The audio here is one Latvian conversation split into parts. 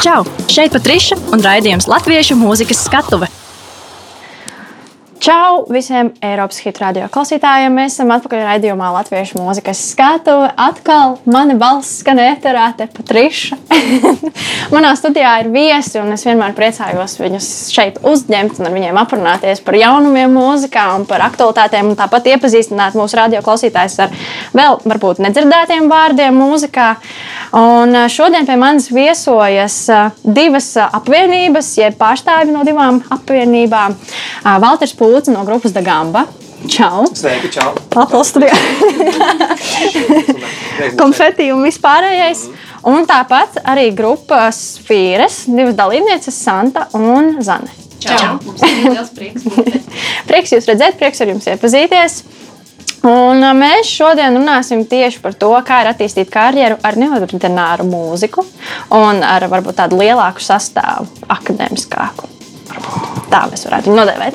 Čau! Šeit Patriša un raidījums Latviešu mūzikas skatuve. Čau visiem Eiropas hitu radio klausītājiem. Mēs esam atpakaļ raidījumā Latviešu mūzikas skatuve. Atkal mana balss skan ēterā, te Patriša. Manā studijā ir viesi, un es vienmēr priecājos viņus šeit uzņemt un ar viņiem aprunāties par jaunumiem mūzikā un par aktualitātēm, un tāpat iepazīstināt mūsu radio klausītājus ar vēl varbūt nedzirdētiem vārdiem mūzikā. Un šodien pie manis viesojas divas apvienības, jeb pārstāvi no divām apvienībām. Valters Pūcis no grupas Dagamba. Čau! Sveiki, čau! Aplaustrijā! Konfeti un vispārējais. Un tāpat arī grupas Fīres, divas dalībnieces, Santa un Zane. Čau! Mums ir liels prieks. prieks jūs redzēt, prieks ar jums iepazīties. Un mēs šodien runāsim tieši par to, kā ir attīstīt karjeru ar neordināru mūziku un ar varbūt tādu lielāku sastāvu, akadēmiskāku. Tā mēs varētu viņu nodēvēt.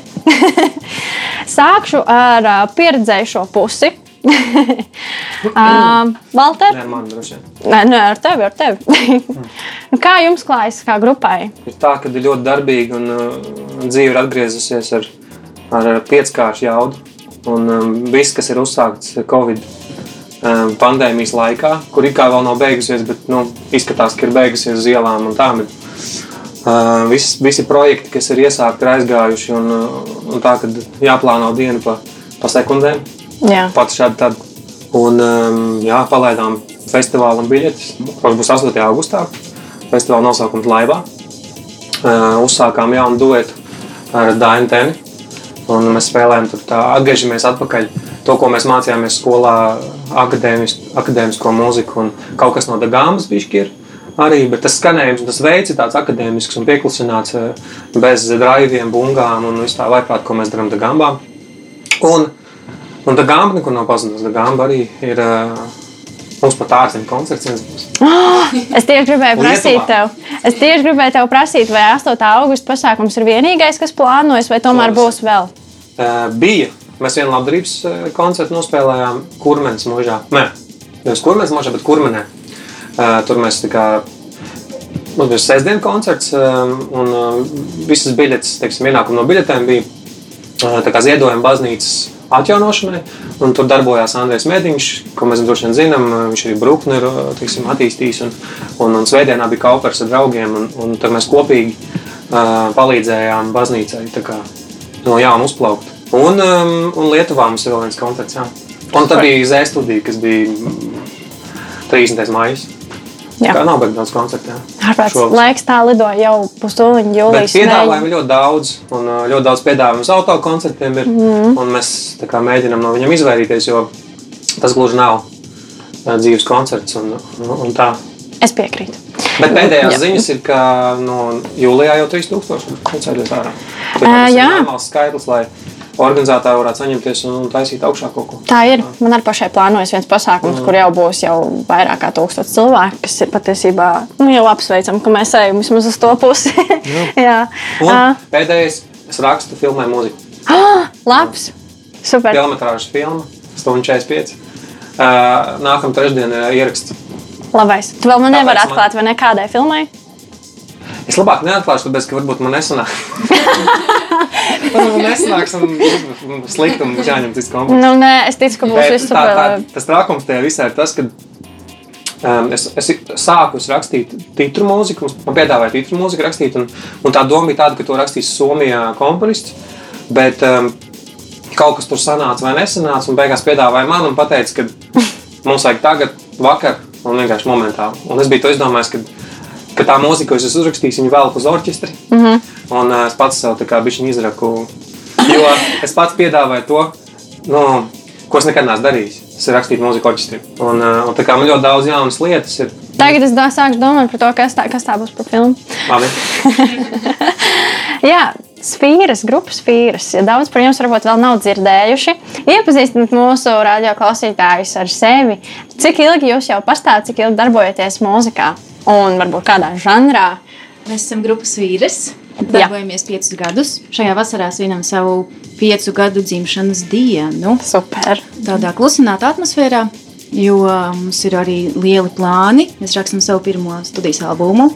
Sākšu ar pieredzējušo pusi. uh, Valter? Nē, man droši vien. Nē, nē, ar tevi, ar tevi. kā jums klājas, kā grupai? Ir tā, ka ir ļoti darbīgi un uh, dzīve ir atgriezusies ar, ar pieckāršu jaudu. Un um, viss, kas ir uzsākts Covid um, pandēmijas laikā, kur it kā vēl nav beigusies, bet nu, izskatās, ka ir beigusies uz ielām un tā. Bet, uh, visi, visi projekti, kas ir iesākti, ir aizgājuši. Un, uh, un tā, kad jāplāno diena pa, pa sekundēm. Pats šādi tad. Un um, jā, palaidām festivāla biļetes. Tas būs 8. augustā. Festivāla nosaukums Laivā. Uzsākām jaunu duetu ar Dainu Teni. Un mēs spēlējam, tad atgriežamies atpakaļ. To, ko mēs mācījāmies skolā, akadēmisko mūziku un kaut kas no Dāmas bija. Arī, bet tas skanējums, tas veids ir tāds akadēmisks un pieklusināts, bez drāviem, bungām un vispār vajag, ko mēs darām Dāngā. Un, un Dāngā nekur nav pazudus. Dāngā arī ir mums pat ārzemju koncerts. Oh, es tieši gribēju prasīt tev, es tieši gribēju tev prasīt, vai 8. augusta pasākums ir vienīgais, kas plānojas, vai tomēr būs vēl? Uh, bija. Mēs vienu labdarības koncertu nospēlējām Kurmenes mūžā. Nē, nevis Kurmenes mūžā, bet Kurmenē. Tur mēs tā kā Mums bija sestdienas koncerts, un visas biļetes, teiksim, ienākumi no biļetēm bija ziedojumi baznīcas atjaunošanai. Tur darbojās Andrēs Mēdiņš, ko mēs droši vien zinām. Viņš arī Brooklyn ir teiksim, attīstījis. Un, un, un Svētdienā bija Kaupers ar draugiem. Un, un tad mēs kopīgi uh, palīdzējām baznīcai kā, no jauna uzplaukt. Un, um, un Lietuvā mums ir vēl viens koncerts. Jā. Un tad bija Zēstudija, kas bija 30. maijā. Jā. Tā nav baigta daudz koncertu. Ārprāts laiks tā lido jau pustūliņa jūlijas. Piedāvājumi ļoti daudz, un ļoti daudz piedāvājumu uz autokoncertiem ir. Mm. Mēs kā, mēģinām no viņiem izvairīties, jo tas gluži nav dzīves koncerts un, un, un tā. Es piekrītu. Bet pēdējās Jā. ziņas ir, ka no jūlijā jau 3000 koncertu ārā. Uh, jā, tas ir normāls skaitlis, lai organizētāji varētu saņemties un taisīt augšā kaut ko. Tā ir. Man arī pašai plānojas viens pasākums, mm. kur jau būs jau vairāk kā tūkstoš cilvēku, kas ir patiesībā nu, jau apsveicami, ka mēs ejam vismaz uz to pusi. Jā. Un pēdējais, es rakstu, filmēju mūziku. Ah, labs! Super! Filmetrāžas filma, stundu 45. Uh, nākamā trešdiena ir ieraksts. Labais. Tu vēl man nevari atklāt, vai ne kādai filmai? Es labāk neatklāšu, tāpēc, ka varbūt man nesanāk. man nesanāks, un slikti un jāņem cits komponents. Nu, nē, es ticu, ka būs viss super. Tas trākums tajā visā ir tas, ka um, es, es sāku es rakstīt titru mūziku, man piedāvāja titru mūziku rakstīt, un, un tā doma bija tāda, ka to rakstīs Somijā komponists. Bet um, kaut kas tur sanāca vai nesanāca, un beigās piedāvāja man un teica, ka mums vajag tagad, vakar, un vienkārši momentāli. Un es biju to izdomājis, ka ka tā mūzika, ko es uzrakstīju, viņa vēl uz orķestri. Mm -hmm. Un uh, es pats sev tā kā bišķiņu izraku, jo es pats piedāvāju to, nu, ko es nekad neesmu darījis. Es rakstīju mūziku orķestrī. Un, uh, un tā kā man ļoti daudz jaunas lietas ir. Tagad es dā, sāku domāt par to, kas tā, kas tā būs par filmu. Labi. Jā, Sfīras, grupas sfīras. Ja daudz par jums varbūt vēl nav dzirdējuši, iepazīstināt mūsu radio klausītājus ar sevi. Cik ilgi jūs jau pastāvat, cik ilgi darbojaties mūzikā? un varbūt kādā žanrā. Mēs esam grupas vīres. Darbojamies piecus gadus. Šajā vasarā svinam savu piecu gadu dzimšanas dienu. Super. Tādā klusinātā atmosfērā, jo mums ir arī lieli plāni. Mēs rakstām savu pirmo studijas albumu.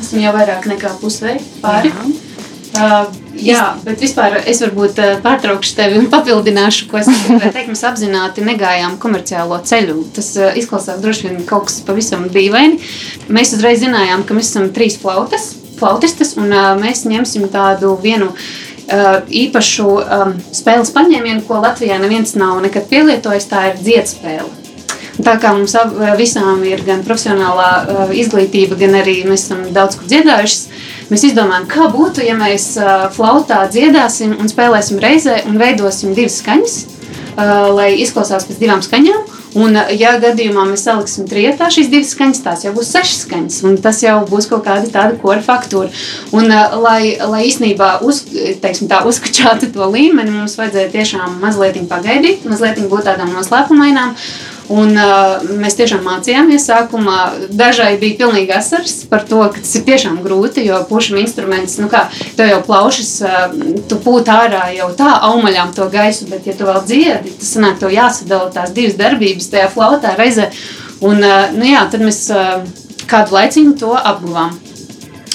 Esmu jau vairāk nekā pusveida pāri. Jā. Uh, jā, bet vispār es varbūt uh, pārtraukšu tevi un papildināšu, ko es teikt. Mēs apzināti negājām komerciālo ceļu. Tas uh, izklausās droši vien kaut kas pavisam dīvaini. Mēs uzreiz zinājām, ka mēs esam trīs flautas, flautistas, un uh, mēs ņemsim tādu vienu uh, īpašu um, spēles paņēmienu, ko Latvijā neviens nav nekad pielietojis. Tā ir dziedspēle. Tā kā mums visām ir gan profesionālā uh, izglītība, gan arī mēs esam daudz kur dziedājušas, mēs izdomājam, kā būtu, ja mēs uh, flautā dziedāsim un spēlēsim reizē un veidosim divas skaņas, uh, lai izklausās pēc divām skaņām. Un, ja gadījumā mēs saliksim trijotā šīs divas skaņas, tās jau būs sešas skaņas, un tas jau būs kaut kāda tāda kora faktūra. Un, lai, lai īstenībā uz, teiksim, tā, uzkačātu to līmeni, mums vajadzēja tiešām mazliet pagaidīt, mazliet būt tādām noslēpumainām. Un, uh, mēs tiešām mācījāmies. Sākumā dažai bija pilnīgi asars par to, ka tas ir tiešām grūti, jo pušam instruments, nu kā, tu jau plaušas, uh, tu pūt ārā jau tā aumaļām to gaisu, bet ja tu vēl dziedi, tas sanāk, tev jāsadala tās divas darbības tajā flautā reizē. Un, uh, nu jā, tad mēs uh, kādu laiciņu to apguvām.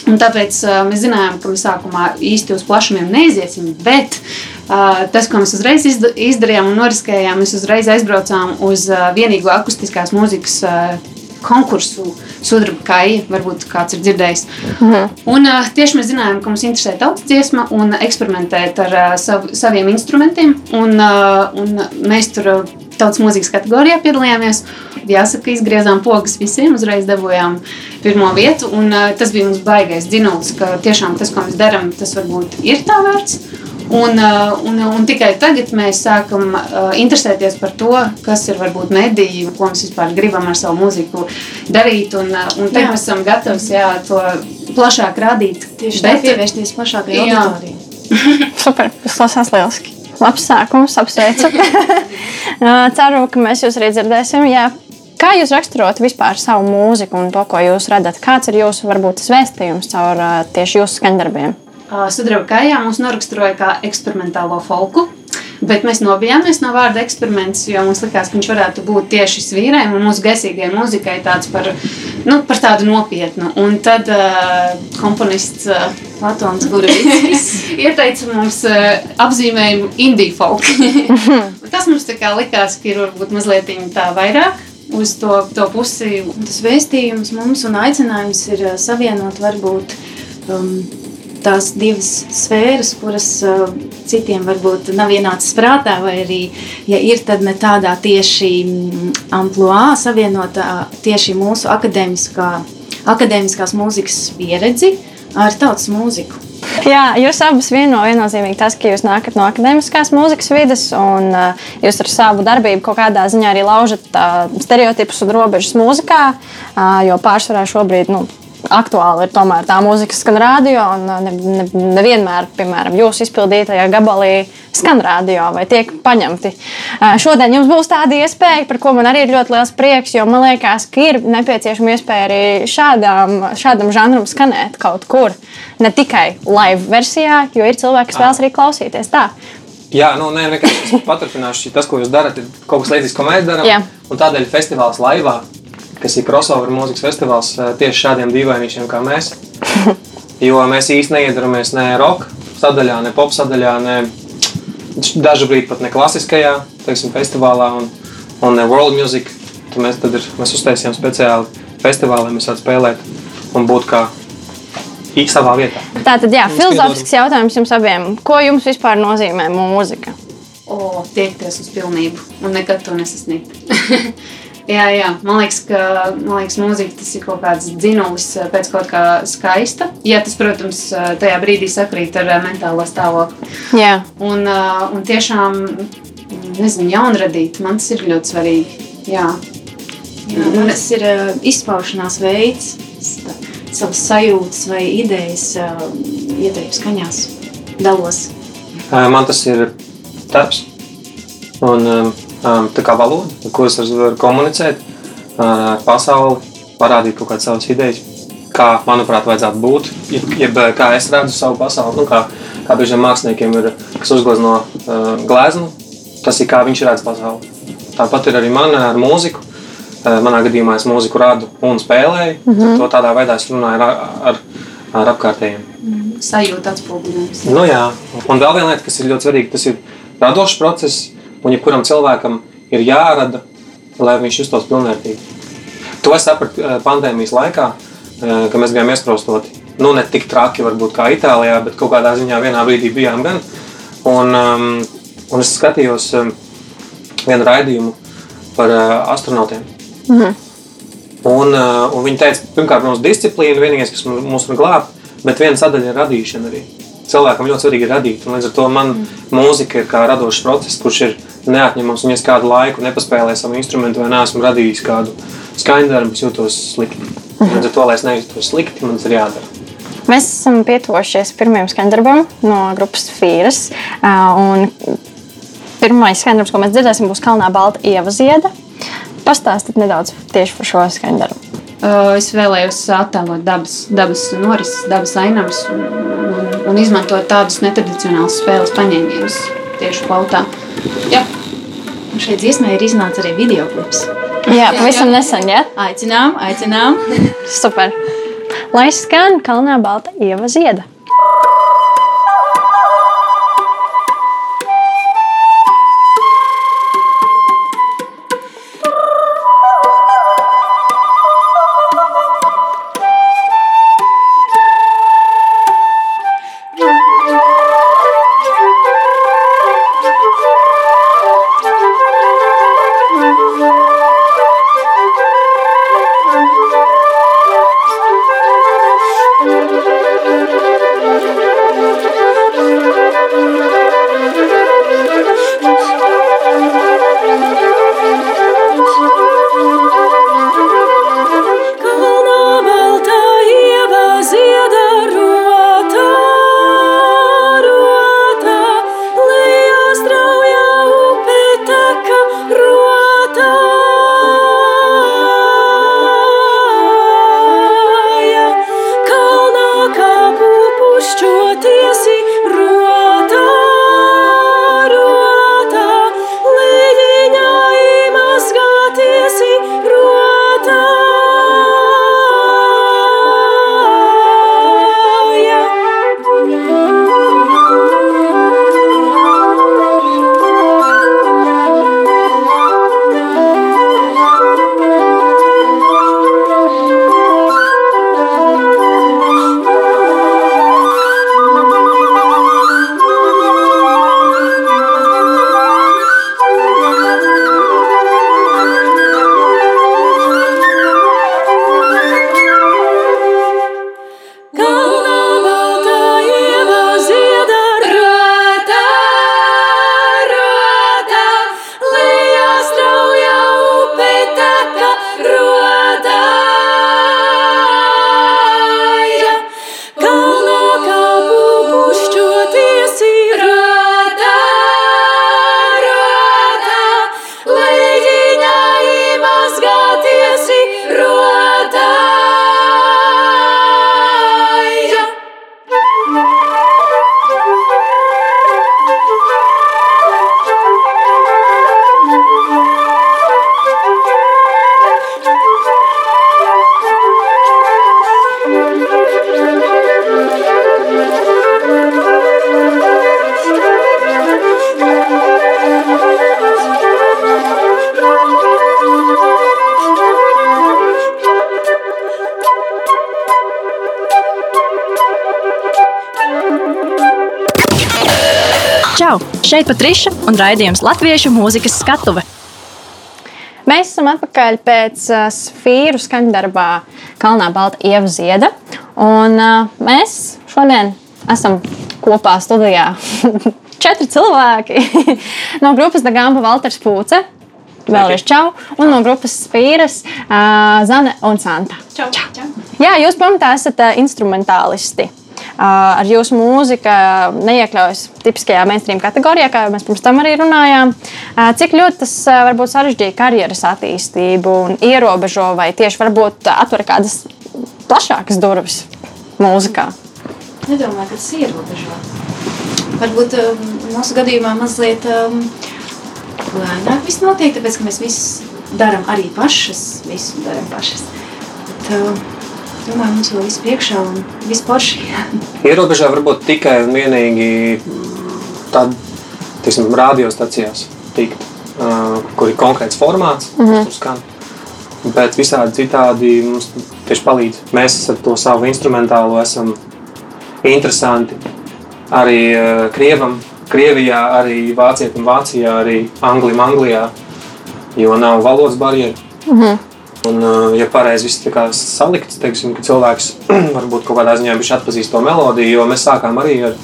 Un tāpēc uh, mēs zinājām, ka mēs sākumā īsti uz plašumiem neiziesim, bet uh, Tas, ko mēs uzreiz izdarījām un noriskējām, mēs uzreiz aizbraucām uz vienīgo akustiskās mūzikas konkursu sudraba kaija, varbūt kāds ir dzirdējis. Mhm. Un, tieši mēs zinājām, ka mums interesē tautas dziesma un eksperimentēt ar sav, saviem instrumentiem. Un, un mēs tur tautas mūzikas kategorijā piedalījāmies. Jāsaka, izgriezām pogas visiem, uzreiz dabūjām pirmo vietu. Un, tas bija mums baigais dzinulis, ka tiešām tas, ko mēs darām, tas varbūt ir tā vērts. Un, uh, un, un tikai tagad mēs sākam uh, interesēties par to, kas ir varbūt mediji, ko mēs vispār gribam ar savu mūziku darīt. Un, uh, un tagad mēs esam gatavi jā, to plašāk rādīt. Tieši tā, pievērsties plašākai auditorijai. Super, tas klausās lieliski. Labs sākums, apsveicu. Ceru, ka mēs jūs arī dzirdēsim. Jā. Kā jūs raksturot vispār savu mūziku un to, ko jūs redzat? Kāds ir jūsu varbūt vēstījums caur tieši jūsu skaņdarbiem? Sudraba kājā mums noraksturoja kā eksperimentālo folku. Bet mēs nobijāmies no vārda eksperiments, jo mums likās, ka viņš varētu būt tieši svīrēm un mūsu gaisīgajai mūzikai tāds par, nu, par tādu nopietnu. Un tad uh, komponists uh, Latons Gurvits ieteica mums uh, apzīmējumu indie folk. Tas mums tā kā likās, ka ir varbūt mazliet tā vairāk uz to, to pusi. Tas vēstījums mums un aicinājums ir savienot varbūt um, tās divas sfēras, kuras uh, citiem varbūt nav ienācis prātā, vai arī, ja ir, tad ne tādā tieši mm, amplitūnā savienotā tieši mūsu akadēmiskā, akadēmiskās mūzikas pieredzi ar tautas mūziku. Jā, jūs abas vieno viennozīmīgi tas, ka jūs nākat no akadēmiskās mūzikas vidas, un uh, jūs ar savu darbību kaut kādā ziņā arī laužat uh, stereotipus un robežas mūzikā, uh, jo pārsvarā šobrīd nu, aktuāli ir tomēr tā mūzika, kas skan radio. Un uh, ne, ne, nevienmēr, piemēram, jūsu izpildītajā gabalī skan radio vai tiek paņemti. Uh, šodien jums būs tāda iespēja, par ko man arī ir ļoti liels prieks, jo man liekas, ka ir nepieciešama iespēja arī šādām, šādam žanram skanēt kaut kur. Ne tikai live versijā, jo ir cilvēki, kas vēlas arī klausīties tā. Jā, nu, nē, vienkārši paturpināšu. Tas, ko jūs darat, ir kaut kas līdzīgs, ko mēs darām. Tādēļ festivāls laivā kas ir crossover mūzikas festivāls eh, tieši šādiem dīvainīšiem kā mēs. Jo mēs īstenībā neiedarbojamies ne roka sadaļā, ne pop sadaļā, ne dažu brīdi pat ne klasiskajā teiksim, festivālā un, un ne world music. Tad mēs, tad ir, mēs uztaisījām speciāli festivālu, lai mēs varētu spēlēt un būt kā savā vietā. Tā tad, jā, filozofisks jautājums jums abiem. Ko jums vispār nozīmē mūzika? O, tiekties uz pilnību un nekad to nesasniegt. Jā, jā. Man liekas, ka man liekas, mūzika tas ir kaut kāds dzinulis eh, pēc kaut kā skaista. Ja tas, protams, eh, tajā brīdī sakrīt ar eh, mentālo stāvokli. Jā. Un, un tiešām, nezinu, jaunradīt, man tas ir ļoti svarīgi. Jā. Jā, man tas ir izpaušanās veids, savas sajūtas vai idejas, ieteikts skaņās, dalos. Man tas ir darbs. Un, um, tā kā valoda, ar ko es varu komunicēt ar pasauli, parādīt kaut kādas savas idejas, kā, manuprāt, vajadzētu būt, jeb kā es redzu savu pasauli. Nu, kā, kā bieži māksliniekiem ir, kas uzglezno uh, gleznu, tas ir kā viņš redz pasauli. Tāpat ir arī man ar mūziku. Uh, manā gadījumā es mūziku radu un spēlēju. Mm -hmm. To tādā veidā es runāju ar, ar, ar apkārtējiem. Sajūta atspoguļojums. Nu, jā, un vēl viena lieta, kas ir ļoti svarīga, tas ir radošs process, un jebkuram cilvēkam ir jārada, lai viņš justos pilnvērtīgi. To es sapratu eh, pandēmijas laikā, eh, kad mēs bijām iesprostoti. Nu, ne tik traki, varbūt kā Itālijā, bet kaut kādā ziņā vienā brīdī bijām gan. Un, um, un es skatījos um, vienu raidījumu par uh, astronautiem. Un, uh, un viņi teica, pirmkārt, mums disciplīna vienīgais, kas mums mūs var glābt, bet viena sadaļa ir radīšana arī. Cilvēkam ļoti svarīgi radīt. Un līdz ar to man mm. mūzika ir kā radošs process, kurš ir neatņemams. Un, ja es kādu laiku nespēlēju savu instrumentu vai neesmu radījis kādu skaņdarbu, es jūtos slikti. Līdz ar to, lai es nejūtos slikti, man tas ir jādara. Mēs esam pietuvušies pirmajam skandarbam no grupas Fīras. Un pirmais skandarbs, ko mēs dzirdēsim, būs Kalnā Balta Ieva Zieda. Pastāstiet nedaudz tieši par šo skandarbu. Uh, es vēlējos attēlot dabas, dabas norises, dabas ainavas un, un, un izmantot tādus netradicionālus spēles paņēmienus tieši plautā. Jā. Šeit dziesmai ir iznācis arī video klips. Jā, pavisam nesen, ja? Aicinām, aicinām. Super. Lai skan Kalnā Balta Ieva Zieda. Čau! Šeit Patriša un raidījums Latviešu mūzikas skatuve. Mēs esam atpakaļ pēc uh, sfīru skaņdarbā Kalnā Balta Ieva Zieda. Un, uh, mēs šodien esam kopā studijā. Četri cilvēki no grupas Dagamba Valters Pūce. Vēlreiz čau. Un no grupas Spīras uh, Zane un Santa. Čau! čau. Jā, jūs pamatā esat uh, instrumentālisti. Uh, ar jūsu mūziku neiekļaujas tipiskajā mainstream kategorijā, kā jau mēs pirms tam arī runājām. Uh, cik ļoti tas varbūt sarežģīja karjeras attīstību un ierobežo, vai tieši varbūt atver kādas plašākas durvis mūzikā? Nedomāju, ka tas ir ierobežots. Varbūt mūsu gadījumā mazliet lēnāk viss notiek, tāpēc ka mēs visu darām arī pašas. Visu darām pašas. Bet, Domāju, mums vēl viss priekšā un viss porši. Ierobežā varbūt tikai un vienīgi tādā radiostacijās tikt, uh, kur ir konkrēts formāts, mm -hmm. kas tur skan. Bet visādi citādi mums tieši palīdz. Mēs ar to savu instrumentālo esam interesanti arī uh, Krievam, Krievijā, arī Vācijam, Vācijā, arī Anglijam, Anglijā, jo nav valodas barjeru. Mm -hmm. Un, uh, ja pareizi viss tā salikts, teiksim, ka cilvēks varbūt kaut kādā ziņā viņš atpazīst to melodiju, jo mēs sākām arī ar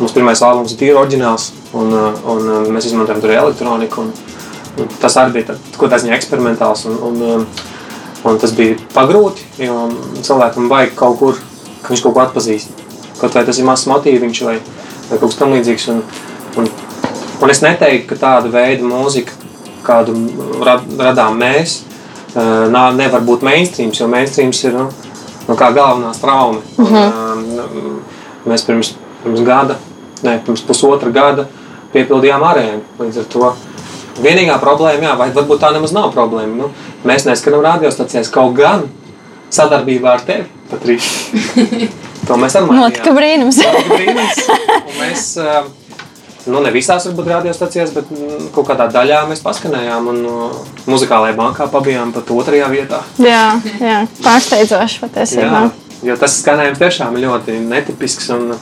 mūsu pirmais albums ir tīri oriģināls, un, uh, un uh, mēs izmantojam tur elektroniku. Un, un tas arī bija kaut kādā ziņā eksperimentāls, un, un, un tas bija pagrūti, jo cilvēkam vajag kaut kur, ka viņš kaut ko atpazīst. Kaut vai tas ir mazs motīviņš vai, vai kaut kas tam līdzīgs. Un, un, un es neteiktu, ka tāda veida mūzika, kādu rad, radām mēs, uh, nevar būt mainstreams, jo mainstreams ir nu, nu, kā galvenā trauma. Mm -hmm. Mēs pirms, pirms gada, ne, pirms pusotra gada piepildījām arēnu. Līdz ar to vienīgā problēma, jā, vai varbūt tā nemaz nav problēma. Nu, mēs neskanam radiostacijās kaut gan sadarbībā ar tevi, Patrīša. To mēs arī Notika brīnums. Brīnums. Un mēs, nu, ne visās varbūt radiostacijās, bet mm, kaut kādā daļā mēs paskanējām un muzikālajā bankā pabijām pat otrajā vietā. Jā, jā pārsteidzoši patiesībā. Jā, jo tas skanējums tiešām ir ļoti netipisks un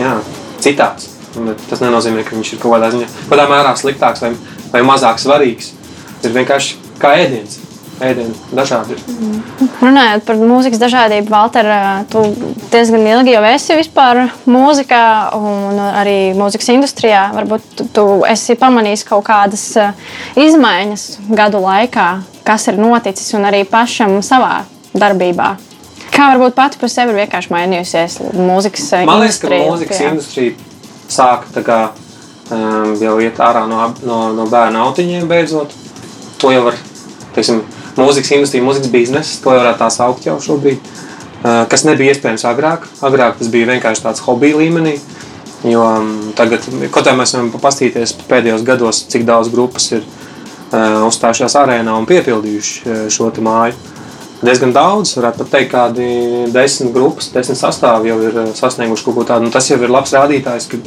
jā, citāds. Bet tas nenozīmē, ka viņš ir kaut kādā ziņā, kādā mērā sliktāks vai, vai mazāk svarīgs. Tas ir vienkārši kā ēdiens ēdienu dažādi. Mm. Runājot par mūzikas dažādību, Valter, tu diezgan ilgi jau esi vispār mūzikā un arī mūzikas industrijā. Varbūt tu, tu esi pamanījis kaut kādas izmaiņas gadu laikā, kas ir noticis un arī pašam savā darbībā. Kā varbūt pati par sevi ir vienkārši mainījusies mūzikas industrija? Man liekas, ka mūzikas jā. industrija sāka kā, um, jau iet ārā no, no, no bērnu autiņiem beidzot. To jau var, teiksim, mūzikas industrija, mūzikas biznesa, to varētu tā saukt jau šobrīd, kas nebija iespējams agrāk. Agrāk tas bija vienkārši tāds hobija līmenī. Jo tagad, kaut kā mēs varam paskatīties pēdējos gados, cik daudz grupas ir uzstājušās arēnā un piepildījuši šo māju. Diezgan daudz, varētu pat teikt, kādi desmit grupas, desmit sastāvdaļas jau ir sasnieguši kaut ko tādu. Nu, tas jau ir labs rādītājs, ka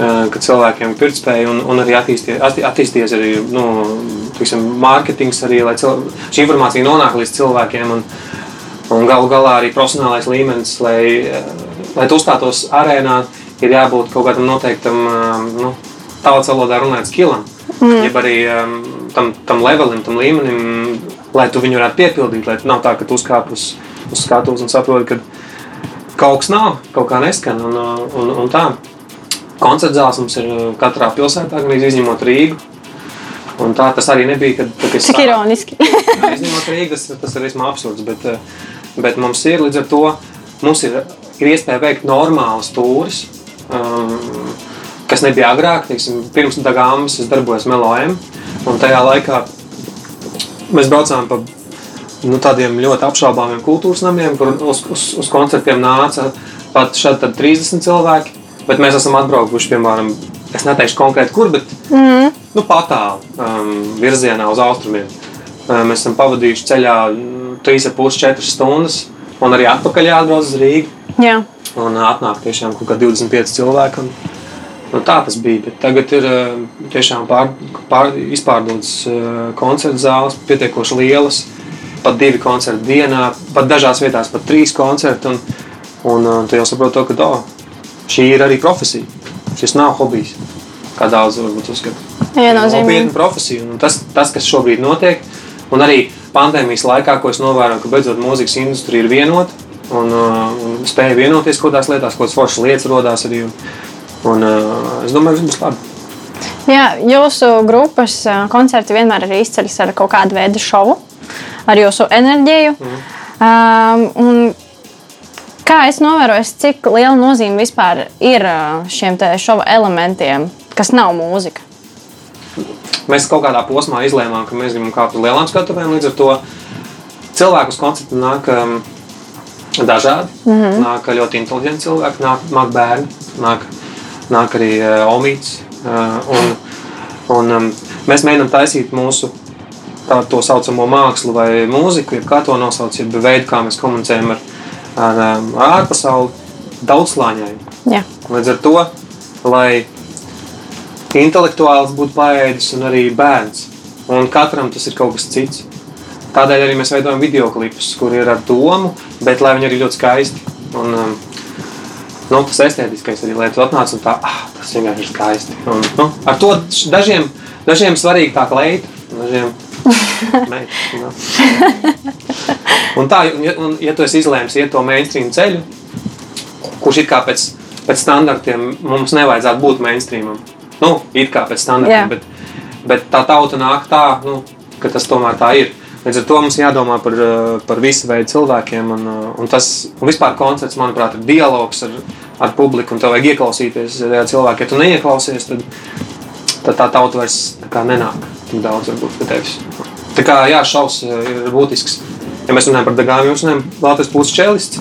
ka cilvēkiem ir pirktspēja un, un arī attīsties, attīsties arī nu, tiksim, mārketings, arī, lai cilvē, šī informācija nonāk līdz cilvēkiem. Un, un galu galā arī profesionālais līmenis, lai, lai tu uzstātos arēnā, ir jābūt kaut kādam noteiktam nu, tautas valodā runāt skilam. Mm. Jeb arī um, tam, tam levelim, tam līmenim, lai tu viņu varētu piepildīt. Lai nav tā, ka tu uzkāp uz, uz skatuves un saproti, ka kaut kas nav, kaut kā neskan un, un, un tā. Koncerts zāles mums ir uh, katrā pilsētā, gan izņemot Rīgu. Un tā tas arī nebija. Kad, kad Cik ironiski. izņemot Rīgu, tas, tas ir vismaz absurds. Bet, uh, bet mums ir līdz ar to mums ir, ir iespēja veikt normālas tūris. Um, kas nebija agrāk, teiksim, pirms tam gāmas, es darbojos Melojam. Un tajā laikā mēs braucām pa nu, tādiem ļoti apšaubāmiem kultūras namiem, kur uz, uz, uz koncertiem nāca pat šādi 30 cilvēki. Bet mēs esam atbraukuši, piemēram, es neteikšu konkrēti, kur, bet mm. nu, patālu um, virzienā uz austrumiem. Um, mēs esam pavadījuši ceļā 3,5-4 mm, stundas, un arī atpakaļ jāatbrauc uz Rīgā. Jā. Un atnāk tiešām kaut kā 25 cilvēki. Un, nu, tā tas bija. Bet tagad ir uh, tiešām pār, pār, izpārdotas uh, koncertu zāles, pietiekoši lielas. Pat divi koncerti dienā, pat dažās vietās pat trīs koncerti. Un, un tu jau saproti, ka oh, šī ir arī profesija. Šis nav hobijs, kā daudz varbūt uzskata. Jā, nopietna profesija. Un tas, tas, kas šobrīd notiek, un arī pandēmijas laikā, ko es novēroju, ka beidzot mūzikas industrija ir vienota un, uh, un spēja vienoties kaut kādās lietās, kaut kādas foršas lietas radās arī. Un, un, uh, es domāju, ka tas būs labi. Jā, jūsu grupas uh, koncerti vienmēr ir izceļas ar kaut kādu veidu šovu, ar jūsu enerģiju. Mm. Um, Kā es novēroju, cik liela nozīme vispār ir šiem šova elementiem, kas nav mūzika? Mēs kaut kādā posmā izlēmām, ka mēs gribam kāpt uz lielām skatuvēm. Līdz ar to cilvēku uz koncertu nāk um, dažādi. Mm -hmm. Nāk ļoti inteliģenti cilvēki, nāk, nāk bērni, nāk, nāk arī uh, omīts. Uh, un, un, um, mēs mēģinām taisīt mūsu tā, to saucamo mākslu vai mūziku, jeb kā to nosauc, jeb veidu, kā mēs komunicējam ar, ar, ar ārpasauli, daudzslāņaini. Jā. Līdz ar to, lai intelektuāls būtu paēdis un arī bērns, un katram tas ir kaut kas cits. Tādēļ arī mēs veidojam video klipus, kur ir ar domu, bet lai viņi arī ļoti skaisti. Un, um, nu, tas estētiskais arī, lai tu atnāc un tā, ah, tas vienkārši ir skaisti. Un, nu, ar to dažiem, dažiem svarīgi tā kleita, dažiem meita. Un tā, un, ja- tu esi izlēms iet to mainstream ceļu, kurš ir kā pēc, pēc standartiem, mums nevajadzētu būt mainstreamam. Nu, it kā pēc standartiem, bet, bet tā tauta nāk tā, nu, ka tas tomēr tā ir. Līdz ar to mums jādomā par, uh, par visu veidu cilvēkiem. Un, uh, un tas un vispār koncerts, manuprāt, ir dialogs ar, ar publiku. Un tev vajag ieklausīties tajā cilvēkā. Ja tu neieklausies, tad, tad tā tauta vairs tā nenāk tik daudz varbūt, pie tevis. Tā kā jā, šaus uh, ir būtisks. Ja mēs runājam par degājumu, jūs runājam, Latvijas puses čelists.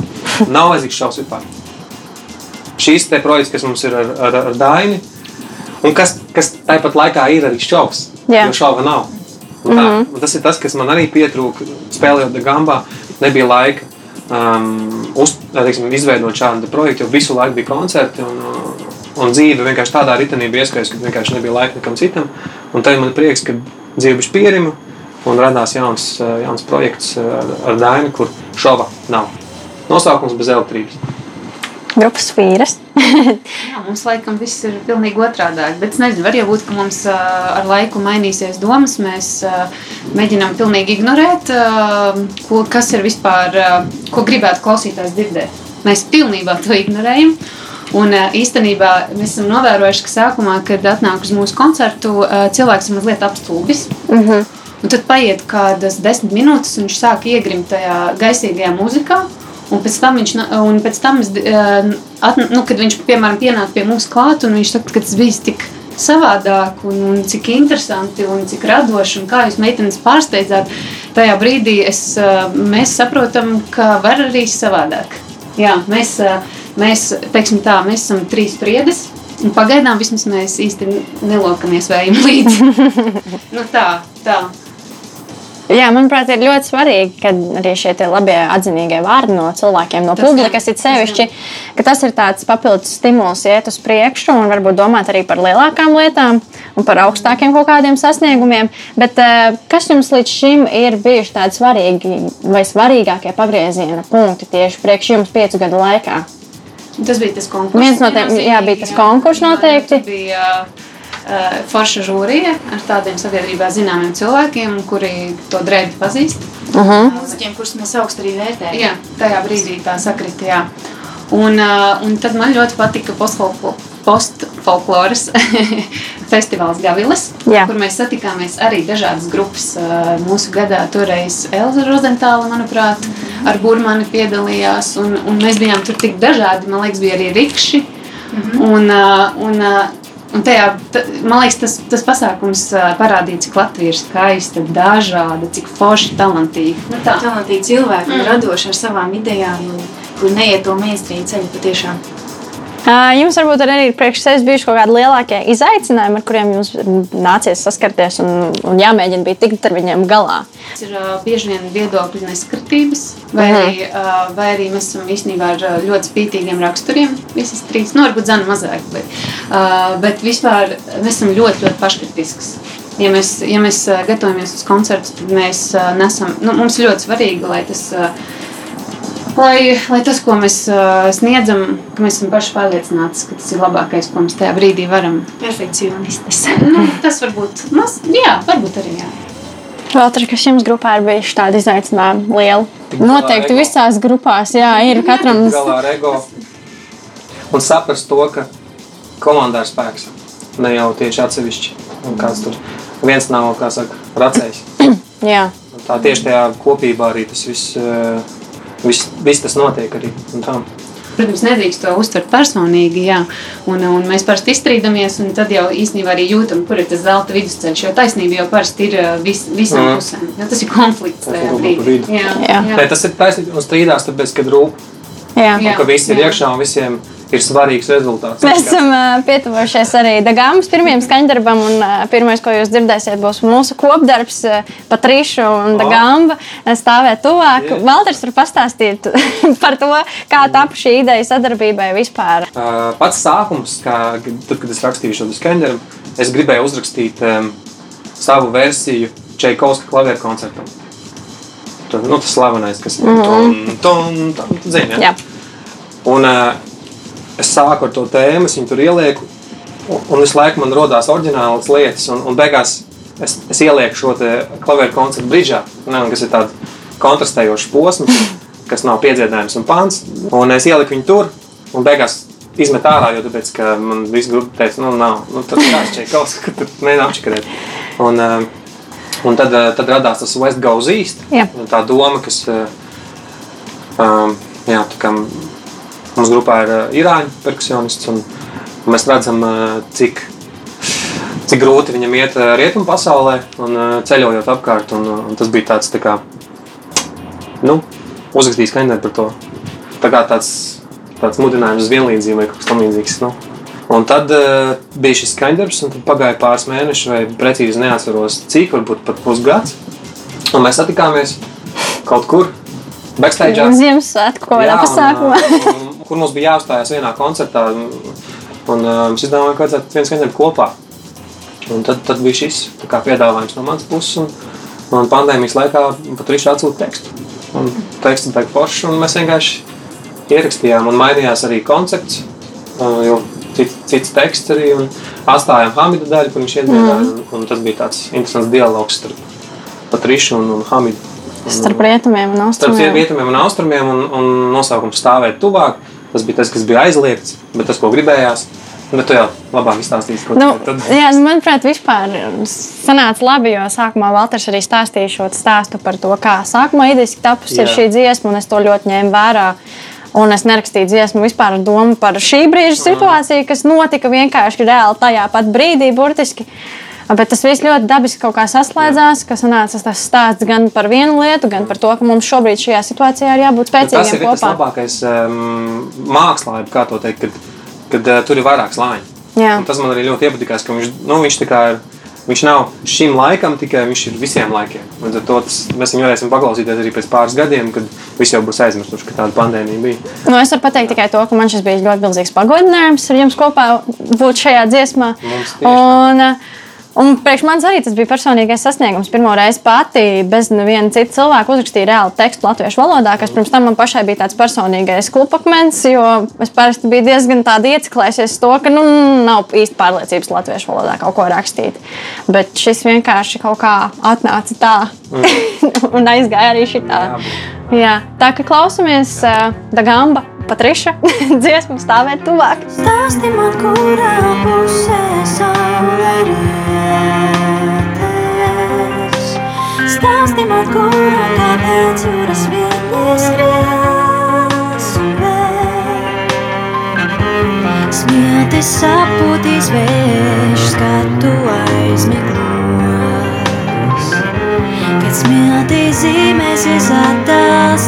Nav vajadzīgs šaus vispār. Šīs te projekts, kas mums ir ar, ar, ar Daini, un kas, kas tāpat laikā ir arī šaus, Jā. jo šauba nav. Un tā, mm -hmm. Tas ir tas, kas man arī pietrūka spēlējot Gambā. Nebija laika um, uz, teiksim, izveidot šādu projektu, jo visu laiku bija koncerti. Un, uh, un dzīve vienkārši tādā ritenī bija ieskaists, ka vienkārši nebija laika nekam citam. Un tad man prieks, ka dzīve bija pierima un radās jauns, uh, jauns projekts uh, ar, ar Dainu, kur šova nav. Nosaukums bez elektrības. Grupas vīras. Jā, mums laikam viss ir pilnīgi otrādi. Bet es nezinu, var jau būt, ka mums ā, ar laiku mainīsies domas. Mēs mēģinām pilnīgi ignorēt, ko, kas ir vispār, ko gribētu klausītājs dzirdēt. Mēs pilnībā to ignorējam. Un īstenībā mēs esam novērojuši, ka sākumā, kad atnāk uz mūsu koncertu, cilvēks ir mazliet apstulbis. Mm -hmm. Un tad paiet kādas desmit minūtes, un viņš sāk iegrimt tajā gaisīgajā mūzikā. Un pēc tam, viņš, un pēc tam es, eh, at, nu, kad viņš piemēram pienāk pie mums klāt, un viņš saka, ka tas bija tik savādāk, un, un cik interesanti, un cik radoši, un kā jūs meitenes pārsteidzāt, tajā brīdī es, eh, mēs saprotam, ka var arī savādāk. Jā, mēs, eh, mēs, teiksim tā, mēs esam trīs priedes, un pagaidām vismaz mēs īsti nelokamies vējiem līdzi. nu tā, tā. Jā, manuprāt, ir ļoti svarīgi, ka arī šie labie atzinīgie vārdi no cilvēkiem, no publikas, jā, ir sevišķi, ka tas ir tāds papildus stimuls iet uz priekšu un varbūt domāt arī par lielākām lietām un par augstākiem kaut kādiem sasniegumiem. Bet eh, kas jums līdz šim ir bijuši tādi svarīgi vai svarīgākie pagrieziena punkti tieši priekš jums piecu gadu laikā? Tas bija tas konkurss. Viens no tiem- jā, bija tas jā. konkurss Jā, jā, noteikti. tur bija forša žūrija ar tādiem sabiedrībā zināmiem cilvēkiem, kuri to drēbi pazīst. Uh -huh. Mūziķiem, kurus mēs augstu arī vērtējam. Jā, tajā brīdī tā sakrita. Jā. Un, uh, un tad man ļoti patika postfolklo- postfolkloras festivāls Gavilis, Jā. kur mēs satikāmies arī dažādas grupas. Uh, mūsu gadā toreiz Elza Rozentāla, manuprāt, ar Burmani piedalījās, un, un mēs bijām tur tik dažādi. Man liekas, bija arī rikši. Un, uh, un, uh, Un tajā, ta, man liekas, tas, tas pasākums parādīja, cik Latvija ir skaista, dažāda, cik forši, talantīga. Nu, tā. Talantīgi cilvēki, mm. radoši ar savām idejām, kur neiet to mainstream ceļu patiešām. Jums varbūt arī ir priekš sevis bijuši kaut kādi lielākie izaicinājumi, ar kuriem jums nācies saskarties un, un jāmēģina bija tikt ar viņiem galā. Tas ir uh, bieži vien viedokļu neskatības, vai, Mhm. arī, uh, vai arī mēs esam īstenībā ar ļoti spītīgiem raksturiem. Visas trīs, nu, varbūt zina mazāk, bet, uh, bet vispār mēs esam ļoti, ļoti paškritisks. Ja mēs, ja mēs gatavojamies uz koncertu, tad mēs nesam, nu, mums ļoti svarīgi, lai tas. Uh, Lai, lai tas, ko mēs uh, sniedzam, ka mēs esam paši pārliecināti, ka tas ir labākais, ko mēs tajā brīdī varam. Perfekcionistis. Nu, tas varbūt, maz, jā, varbūt arī jā. Vēl tur, kas jums grupā ir bijuši tādi izaicinājumi lieli. Noteikti ego. visās grupās, jā, ir katram. galā ar ego un saprast to, ka komandā ir spēks. Ne jau tieši atsevišķi. Un kāds tur viens nav, kā saka, racējs. Jā, Tā tieši tajā kopībā arī tas viss, viss, viss tas notiek arī. Protams, nedrīkst to uztvert personīgi, jā. Un, un mēs parasti izstrīdamies, un tad jau īstenībā arī jūtam, kur ir tas zelta vidusceļš. Jo taisnība jau parasti ir vis, visām mm. pusēm. Jo tas ir konflikts tajā Tas ir brīdī. vidu. Jā, Jā. Nē, tas ir taisnība un strīdās, tāpēc, kad rūp. Jā. Un ka viss ir iekšā un visiem ir svarīgs rezultāts. Mēs esam uh, pietuvušies arī Dāngāmas pirmajam skaņdarbam, un uh, pirmais, ko jūs dzirdēsiet, būs mūsu kopdarbs, uh, Patrīša un Dāngāma stāvēt tuvāk. Jā. Valters var pastāstīt par to, kā tapu šī ideja sadarbībai vispār. Uh, pats sākums, kā, tad, kad es rakstīju šo skaņdarbu, es gribēju uzrakstīt um, savu versiju Čaikovska klavieru koncertam. Tu, nu, tas slavenais, kas ir mm -hmm. ton, ton, ton, zini, ja? Un uh, es sāku ar to tēmu, es viņu tur ielieku, un, un visu laiku man rodās oriģinālas lietas, un, un beigās es, es ielieku šo te klavieru koncertu un kas ir tāds kontrastējošs posms, kas nav piedziedājums un pāns, un es ieliku viņu tur, un beigās izmet ārā, jo tāpēc, ka man viss grupa teica, nu nav, nu tur jāšķiek kaut kas, ka tur mēģina apčakarēt. Un, uh, un tad, uh, tad radās tas West Goes East, Jā. un tā doma, kas, uh, um, jā, tā kā mums grupā ir uh, irāņu perkusionists, un, mēs redzam, cik, cik grūti viņam iet rietumu pasaulē un ceļojot apkārt, un, un tas bija tāds, tā kā, nu, uzrakstījis kaņģeri par to. Tā kā tāds, tāds mudinājums uz vienlīdzību vai kaut kas tam līdzīgs. Nu. Un tad uh, bija šis skaņdarbs, un pagāja pāris mēneši, vai precīzi neatceros, cik, varbūt pat pusgads. Un mēs satikāmies kaut kur backstage. Ziemassvētku kaut kādā pasākumā. Un, un, kur mums bija jāuzstājas vienā koncertā, un, uh, mēs izdomājām, ka vajadzētu viens skaņdarbu kopā. Un tad, tad bija šis piedāvājums no manas puses, un, un pandēmijas laikā pat Riša atsūta tekstu. Un teksts bija foršs, un mēs vienkārši ierakstījām, un mainījās arī koncepts, jo cits, cits teksts arī, un atstājām Hamida daļu, kur viņš iedziedāja, mm. un, un tas bija tāds interesants dialogs starp Patrišu un, un Hamidu. Un, Starp rietumiem un Starp austrumiem. rietumiem un austrumiem, un, un nosaukums stāvēt tuvāk. Tas bija tas, kas bija aizliegts, bet tas, ko gribējās. Bet tu jau labāk izstāstīsi, ko Nu, tad. jā, nu, manuprāt, vispār sanāca labi, jo sākumā Valters arī stāstīja šo stāstu par to, kā sākumā idejiski tapusi šī dziesma, un es to ļoti ņēmu vērā. Un es nerakstīju dziesmu vispār ar domu par šī brīža situāciju, kas notika vienkārši reāli tajā pat brīdī, burtiski. Bet tas viss ļoti dabiski kaut kā saslēdzās, ka sanāca tas stāsts gan par vienu lietu, gan par to, ka mums šobrīd šajā situācijā ir jābūt Bet Tas spēcīgiem ir tas kopā. labākais um, mākslā, kā to teikt, kad, kad uh, tur ir vairāk slāņu. Tas man arī ļoti iepatikās, ka viņš, nu, viņš tā kā ir. Viņš nav šim laikam, tikai viņš ir visiem laikiem. Līdz ar to tas, mēs viņu varēsim paklausīties arī pēc pāris gadiem, kad visi jau būs aizmirsuši, ka tāda pandēmija bija. Nu, es varu pateikt tikai to, ka man šis bija ļoti milzīgs pagodinājums ar jums kopā būt šajā dziesmā. Mums tieši tā. Un, uh, un priekš manis arī tas bija personīgais sasniegums. Pirmo reizi pati bez neviena cita cilvēka uzrakstīja reāli tekstu latviešu valodā, kas pirms tam man pašai bija tāds personīgais klupakmens, jo es parasti biju diezgan tāda ieciklējusies to, ka nu, nav īsti pārliecības latviešu valodā kaut ko rakstīt. Bet šis vienkārši kaut kā atnāca tā un aizgāja arī šitā. Jā, tā kā klausamies uh, Dagamba, Patriša dziesmu stāvēt tuvāk. Stāsti man, kurā Man, kurā kāpēc jūras vilnis skries un vēl. Smietis sapūtīs vējš, skatu aizmiglos. Kad smietis zīmēsies attēls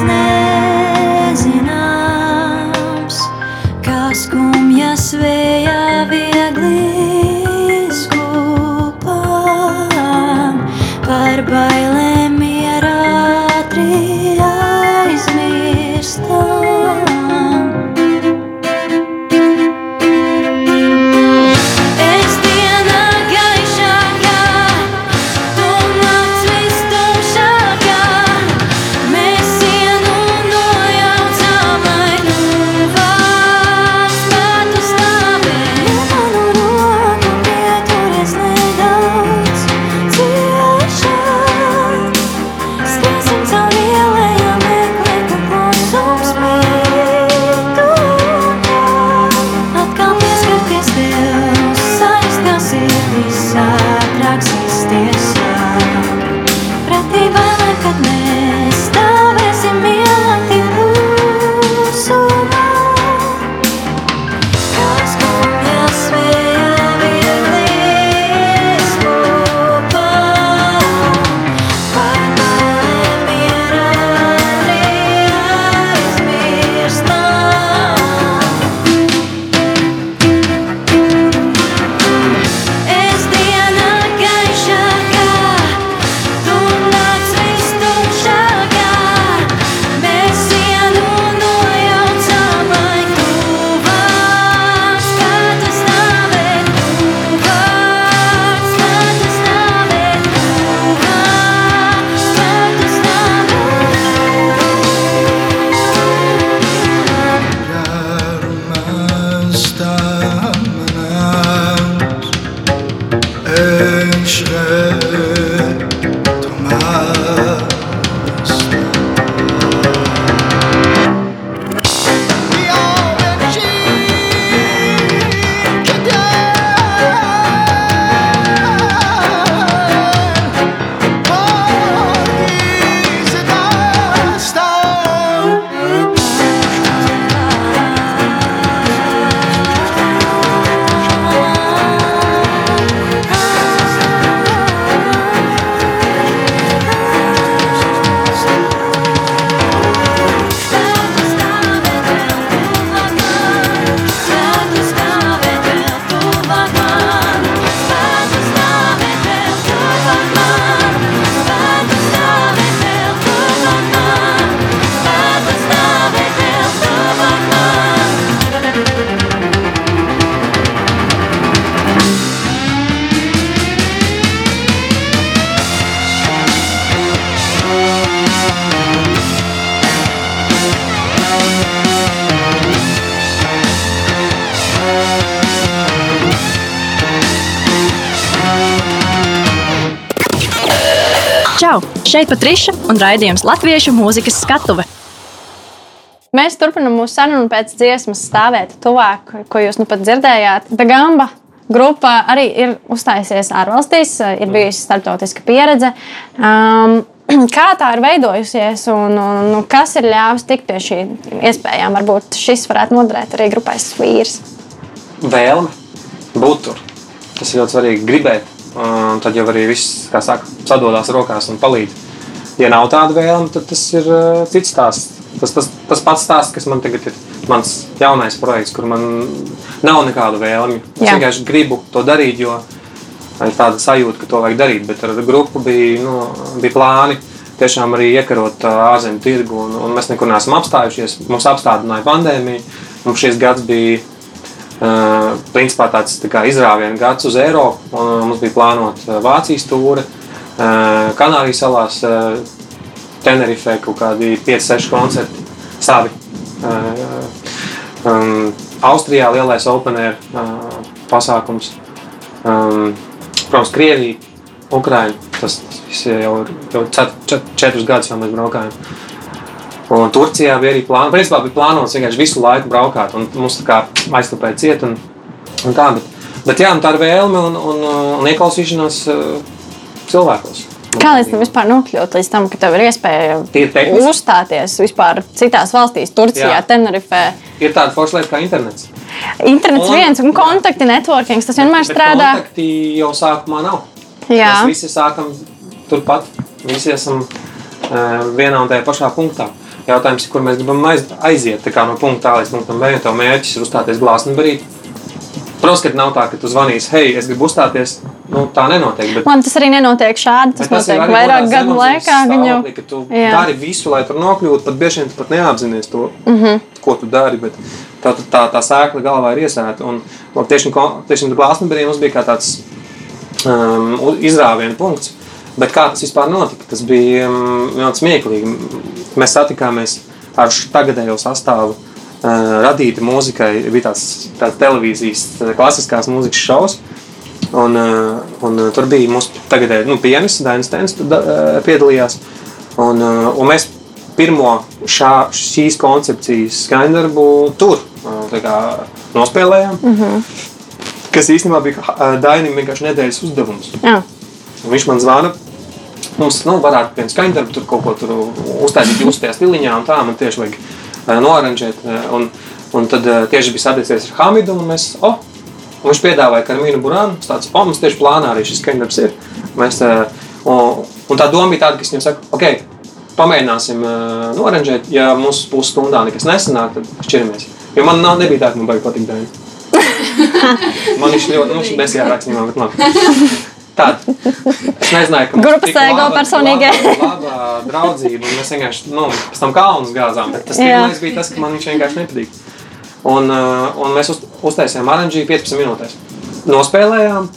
Čau! Šeit Patriša un raidījums Latviešu mūzikas skatuve. Mēs turpinām mūsu sarunu pēc dziesmas stāvēt tuvāk, ko jūs nu pat dzirdējāt. Dagamba grupa arī ir uzstājusies ārvalstīs, ir bijusi starptautiska pieredze. Um, kā tā ir veidojusies un, un, un kas ir ļāvis tikt pie šīm iespējām? Varbūt šis varētu noderēt arī grupai Svīrs. Vēlme būt tur. Tas ir ļoti svarīgi. Gribēt, un tad jau arī viss, kā saka, sadodās rokās un palīdz. Ja nav tāda vēlme, tad tas ir uh, cits stāsts. Tas, tas, tas pats stāsts, kas man tagad ir mans jaunais projekts, kur man nav nekādu vēlmi. Es Jā. vienkārši gribu to darīt, jo ir tāda sajūta, ka to vajag darīt. Bet ar grupu bija, nu, bija plāni tiešām arī iekarot ā, ārzemju tirgu, un, un mēs nekur neesam apstājušies. Mums apstādināja pandēmija. Mums šis gads bija Uh, principā tāds tā izrāviena gads uz Eiropu. Un, uh, mums bija plānota Vācijas tūre, Kanārijas salās, Tenerifē kaut kādi 5-6 koncerti savi. Um, Austrijā lielais open air uh, pasākums. Um, protams, Krievija, Ukraina. Tas, tas viss jau ir jau čet, čet, četrus gadus, jau mēs braukājam. Un Turcijā bija arī plānots. Principā bija plānots vienkārši visu laiku braukāt. Un mums tā kā aiztupēja ciet. Un, un tā, bet, bet jā, nu tā ir vēlme un, un, un ieklausīšanās uh, cilvēkos. Kā līdz tam vispār nokļūt? Līdz tam, ka tev ir iespēja tehniski. uzstāties vispār citās valstīs, Turcijā, Jā. Tenerifē. Ir tāda forša lieta kā internets. Internets Un- viens un kontakti, networking, tas vienmēr Bet strādā. Kontakti jau sākumā nav. Jā. Mēs visi sākam turpat. Visi esam uh, vienā un tajā pašā punktā. Jautājums ir, kur mēs gribam aiz, aiziet tā kā no punkta A līdz punktam B. Tev mērķis ir uzstāties glāzniecībā. Protams, ka nav tā, ka tu zvanīsi, hei, es gribu uzstāties. Nu, tā nenotiek. Bet, Man tas arī nenotiek šādi. Tas ir notiek vairāk gadu laikā. Stāvoklī, ka tu Jā. dari visu, lai tur nokļūtu. Pat bieži vien tu pat neapzinājies to, mm. -hmm. ko tu dari. Bet tā, tā, tā, tā sēkla galvā ir iesēta. Un un tieši tieši glāzniecībā mums bija tāds um, izrāviena punkts. Bet kā tas vispār notika? Tas bija um, ļoti smieklīgi. Mēs satikāmies ar tagadējo sastāvu. Uh, radīta mūzikai bija tāds, tāds televīzijas uh, klasiskās mūzikas šovs. Un, uh, un tur bija mūsu tagadējais nu, pianists, Dainis uh, piedalījās. Un, un mēs pirmo šā, šīs koncepcijas skaņdarbu tur tā kā nospēlējām. Mm -hmm. Kas īstenībā bija Dainim vienkārši nedēļas uzdevums. Jā. Un viņš man zvana. Mums nu, varētu būt skaņdarbi, tur kaut ko tur uztaisīt, jūs tajā stiliņā, un tā man tieši vajag uh, noranžēt. uh, Un, un tad uh, tieši bija satiecies ar Hamidu, un mēs, oh, un viņš piedāvāja Karmīnu Burānu. Tāds, oh, mums tieši plānā arī šis skaņdarbs ir. Mēs, uh, un, un tā doma bija tāda, ka es viņam saku, ok, pamēģināsim uh, noranžēt, ja mums pusstundā nekas nesanāk, tad šķiramies. Jo man nav, nebija tā, ka man baigi patīk Dainis. Man viņš ļoti, nu, mēs jārakstījām, bet labi. Tāda. Es nezināju, ka Grupas ego personīgie. Laba draudzība, un mēs vienkārši, nu, pēc tam kalnus gāzām. Bet tas pirmais bija tas, ka man viņš vienkārši nepatīk. Un, uh, un mēs uz, uztaisījām oranžiju 15 minūtēs. Nospēlējām,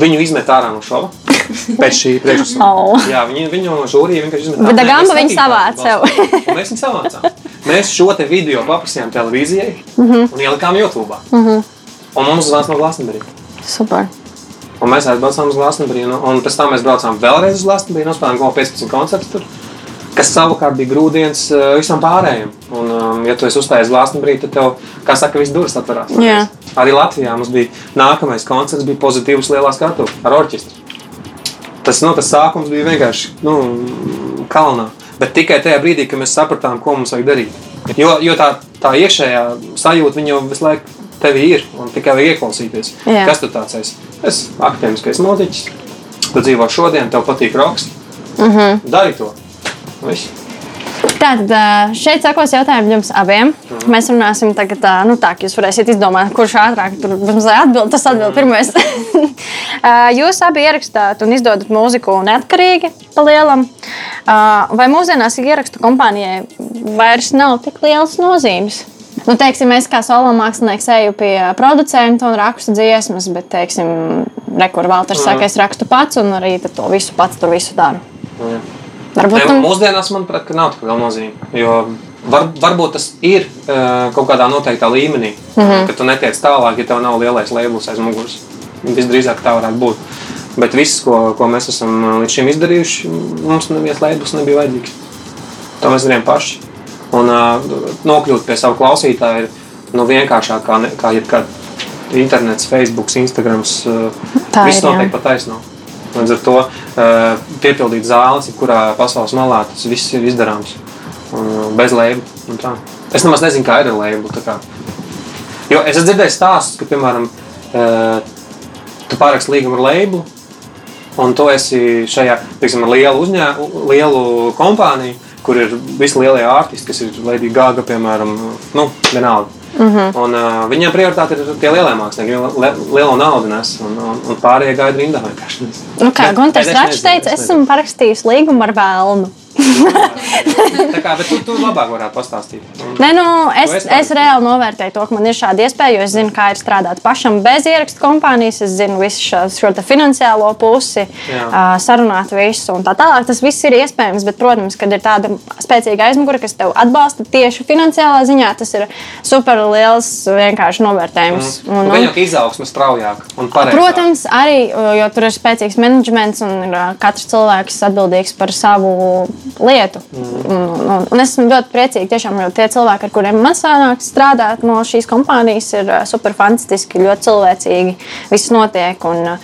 viņu izmet ārā no šova. Pēc šī priekšsakuma. Oh. Jā, viņi, viņu žūrija vienkārši izmet Bet Dagamba nebijām savāca sev. Mēs viņu savācām. Mēs šo te video paprasījām televīzijai Mhm. un ielikām YouTube. Un mums zvans no Glastonbury. Super. Un mēs aizbraucām uz Glastonbury. Un, pēc tam mēs braucām vēlreiz uz Glastonbury. Nospēlējām kaut 15 koncertus tur. Kas savukārt bija grūdienis uh, visam pārējiem. Un, um, ja tu esi uzstājies Glastonbury, tad tev, kā saka, viss durvis atverās. Jā. Arī Latvijā mums bija nākamais koncerts, bija pozitīvs lielā skatu ar orķestri. Tas, nu, tas sākums bija vienkārši nu, kalnā. Bet tikai tajā brīdī, kad mēs sapratām, ko mums vajag darīt. Jo, jo tā, tā iekšējā sajūta jau visu laiku tevī ir un tikai vajag ieklausīties. Jā. Kas tu tāds esi? Es esmu akadēmiskais mūziķis. Tu dzīvo šodien, tev patīk roks. Uh Mhm. -huh. Dari to. Viss. Tātad šeit sakos jautājumi jums abiem. Mēs runāsim tagad, ā, nu tā, ka jūs varēsiet izdomāt, kurš ātrāk tur atbild. Tas atbild pirmais. Ā, jūs abi ierakstāt un izdodat mūziku neatkarīgi pa lielam. Vai mūsdienās ierakstu kompānijai vairs nav tik liels nozīmes? Nu, teiksim, es kā solo mākslinieks eju pie producenta un rakstu dziesmas, bet, teiksim, rekur Valters saka, es rakstu pats un arī to visu pats tur visu daru. Jā. Varbūt tam mūsdienās, manuprāt, nav tik liela nozīme. Jo var, varbūt tas ir uh, kaut kādā noteiktā līmenī, mm. -hmm. ka tu netiec tālāk, ja tev nav lielais labels aiz muguras. Visdrīzāk tā varētu būt. Bet viss, ko, ko mēs esam uh, līdz šim izdarījuši, mums neviens labs nebija vajadzīgs. To mēs darījām paši. Un uh, nokļūt pie sava klausītāja ir nu, vienkāršāk kā, ne, kā jebkad. Internets, Facebook, Instagram. Uh, Tā viss ir, notiek pa taisno. Līdz ar to uh, piepildīt zāles, jebkurā pasaules malā, tas viss ir izdarāms. Un, uh, bez lēmuma. Es nemaz nezinu, kā ir ar lēmumu. Jo es esmu dzirdējis stāstus, ka, piemēram, tu pāraksti līgumu ar lēmumu, un tu esi šajā teiksim, lielu uzņēmumu, lielu kompāniju, kur ir visi lielie artisti, kas ir Lady Gaga, piemēram, nu, vienalga. Mm -hmm. un, uh, viņiem prioritāte ir tie lielie mākslinieki, viņi li lielo naudu nes, un, un, un pārējie gaida rindā vienkārši. Nu, kā Gunārs nezinu, teica, es esmu parakstījis līgumu ar vēlnu. Tā kā, tu, tu labāk varētu pastāstīt. Un, Nē, nu, es, esi es reāli novērtēju to, ka man ir šāda iespēja, jo es zinu, kā ir strādāt pašam bez ierakstu kompānijas. Es zinu visu šo, šo finansiālo pusi, ā, sarunāt visu un tā tālāk. Tas viss ir iespējams, bet, protams, kad ir tāda spēcīga aizmugure, kas tev atbalsta tieši finansiālā ziņā, tas ir super liels vienkārši novērtējums. Un, un, un, ir izaugsme straujāk un pareizāk. Protams, arī jo tur ir spēcīgs menedžments un katrs cilvēks atbildīgs par savu lietu. Mm. Un, un, un es esmu ļoti priecīga, tiešām, jo tie cilvēki, ar kuriem man sanāk strādāt no šīs kompānijas, ir ā, super fantastiski, ļoti cilvēcīgi. Viss notiek. Un, ā,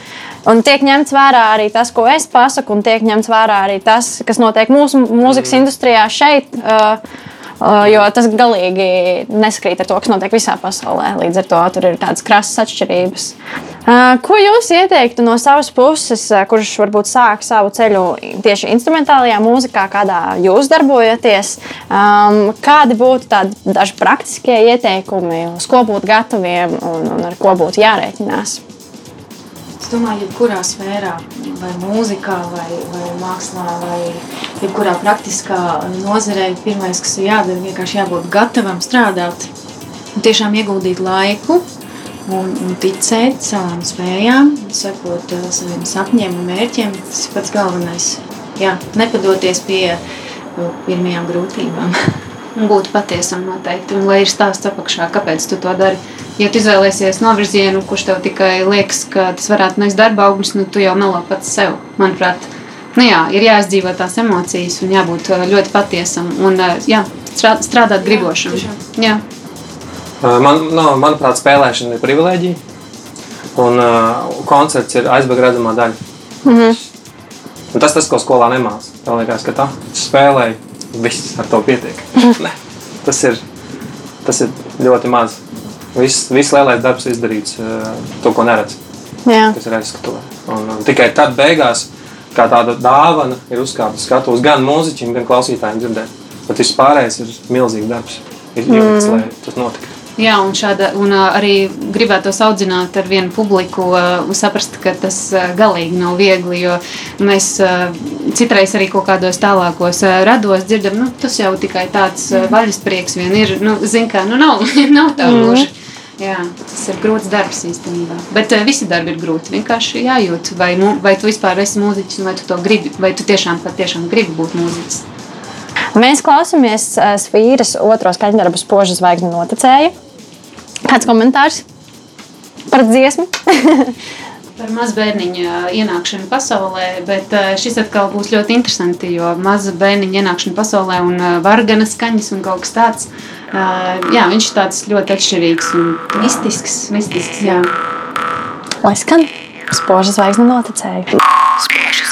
Un tiek ņemts vērā arī tas, ko es pasaku, un tiek ņemts vērā arī tas, kas notiek mūsu mūzikas industrijā šeit. Uh, jo tas galīgi neskrīt ar to, kas notiek visā pasaulē. Līdz ar to tur ir tādas krasas atšķirības. Uh, ko jūs ieteiktu no savas puses, uh, kurš varbūt sāk savu ceļu tieši instrumentālajā mūzikā, kādā jūs darbojaties? Um, kādi būtu tādi daži praktiskie ieteikumi, uz ko būt gataviem un, un ar ko būtu jārēķinās? Domāju, jebkurā sfērā, vai mūzikā, vai, vai mākslā, vai jebkurā praktiskā nozarē, pirmais, kas ir jādara, vienkārši jābūt gatavam strādāt. Un tiešām ieguldīt laiku un, un ticēt savām spējām, sekot uh, saviem sapņiem un mērķiem. Tas ir pats galvenais. Jā, nepadoties pie uh, pirmajām grūtībām. Būt patiesam noteikti. Un lai ir stāsts apakšā, kāpēc tu to dari. Ja tu izvēlēsies novirzienu, kurš tev tikai liekas, ka tas varētu nest darba augļus, nu tu jau melo pats sev, manuprāt. Nu jā, ir jāizdzīvo tās emocijas un jābūt ā, ļoti patiesam un ā, jā, strā- strādāt gribošam. Jā, Uh, Man, no, manuprāt, spēlēšana ir privilēģija. Un uh, koncerts ir aizbēga redzamā daļa. Mm Mhm. -hmm. Un tas tas, ko skolā nemācās. Tā liekas, ka tā spēlē, viss ar to pietiek. ne, tas, ir, tas ir ļoti maz. Viss, viss lielais darbs ir izdarīts, uh, to, ko neredz, Jā. kas ir aizskatuvē. Tikai tad beigās, kā tāda dāvana, ir uzkāpta skatuves gan mūziķim, gan klausītājiem dzirdēt. Bet viss pārējais ir milzīgs darbs. Ir ielikts, lai tas notiktu. Jā, un, šāda, un arī gribētu tos audzināt ar vienu publiku, un saprast, ka tas galīgi nav viegli. Jo mēs ā, citreiz arī kaut kādos tālākos ā, rados dzirdam, nu, tas jau tikai tāds ā, vaļasprieks vien ir. Nu, Zini, kā nu, nav, nav tā gluži. Jā, tas ir grūts darbs īstenībā. Bet uh, visi darbi ir grūti. Vienkārši jājūt, vai, mu, vai tu vispār esi mūziķis, vai tu to gribi, vai tu tiešām, patiešām gribi būt mūziķis. Mēs klausāmies ā, Svīras otro skaņdarbu spožu zvaigžņu noticēju. Kāds komentārs par dziesmu? Par mazbērniņa ienākšanu pasaulē, bet šis atkal būs ļoti interesanti, jo maza bērniņa ienākšana pasaulē un ā, vargana skaņas un kaut kas tāds. Ā, Jā, viņš ir tāds ļoti atšķirīgs un mistisks. mistisks jā. Lai skan spožu zvaigžņu noticēju. Šūpo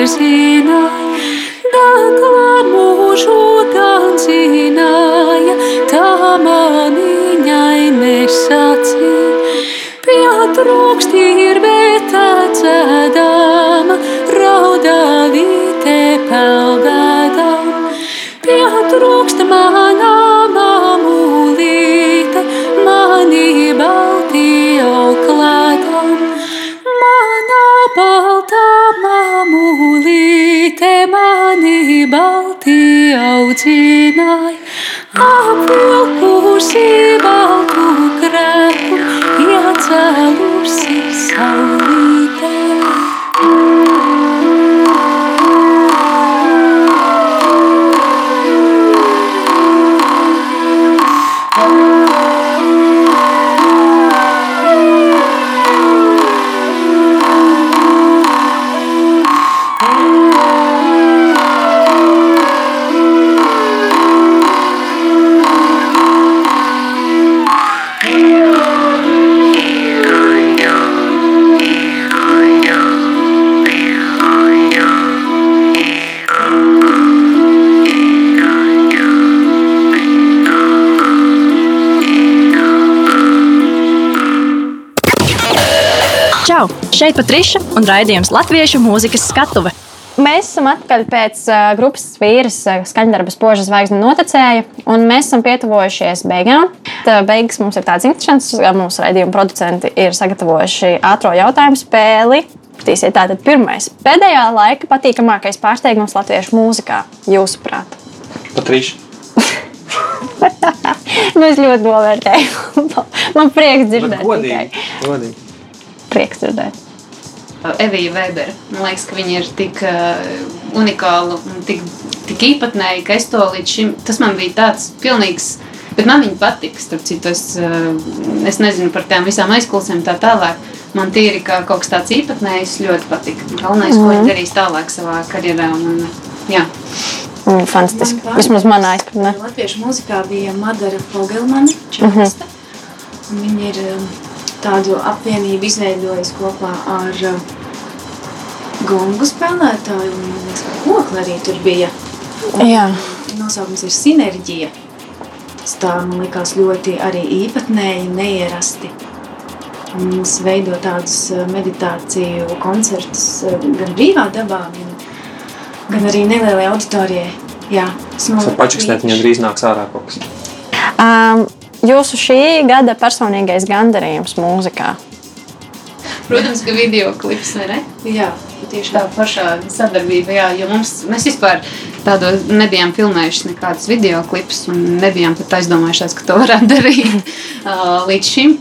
nezināja. Nakla mūžu gan zināja, tā maniņai nesacīja. Pietrūkst audzināja. Apvilkusi Šeit Patriša un raidījums Latviešu mūzikas skatuve. Mēs esam atpakaļ pēc uh, grupas vīras uh, skaņdarba spoža zvaigznes notecēja, un mēs esam pietuvojušies beigām. Tā beigas mums ir tāds interesants, ka mūsu raidījuma producenti ir sagatavojuši ātrā jautājumu spēli. Skatīsiet, tātad pirmais. Pēdējā laika patīkamākais pārsteigums latviešu mūzikā, jūsuprāt? Patrīša. Nu, es ļoti novērtēju. Man prieks dzirdēt. godīgi. tikai. godīgi. Prieks dzirdēt. Evija Vēbera. Man liekas, ka viņa ir tik uh, unikāla un tik, tik īpatnēja, ka es to līdz šim, tas man bija tāds pilnīgs, bet man viņa patika, starp citu, es, uh, es nezinu par tām visām aizklausēm tā tālāk. Man tīri kā kaut kas tāds īpatnējs ļoti patika. Galvenais, mm. ko viņa darīs tālāk savā karjerā. Un, jā. Mm, fantastiski. Vismaz manā izpratnē. Latviešu mūzikā bija Madara Fogelmana, čelista. Un Viņa ir um, tādu apvienību izveidojusi kopā ar um, gongu spēlētāju. un, man liekas, ka Kokla arī tur bija. Jā. Nosaukums ir sinerģija. Tas tā man likās ļoti arī īpatnēji, neierasti. Un Mums veido tādus uh, meditāciju koncertus uh, gan brīvā dabā, gan, gan arī nelielai auditorijai. Jā, Ar pačukstēt viņam drīz nāks ārā kaut kas. Um, jūsu šī gada personīgais gandarījums mūzikā. Protams, ka video klips, vai ne? Jā, tieši Tā pašā sadarbība, jā, jo mums, mēs vispār tādu nebijām filmējuši nekādus video klipus un nebijām pat aizdomājušies, ka to varētu darīt līdz šim.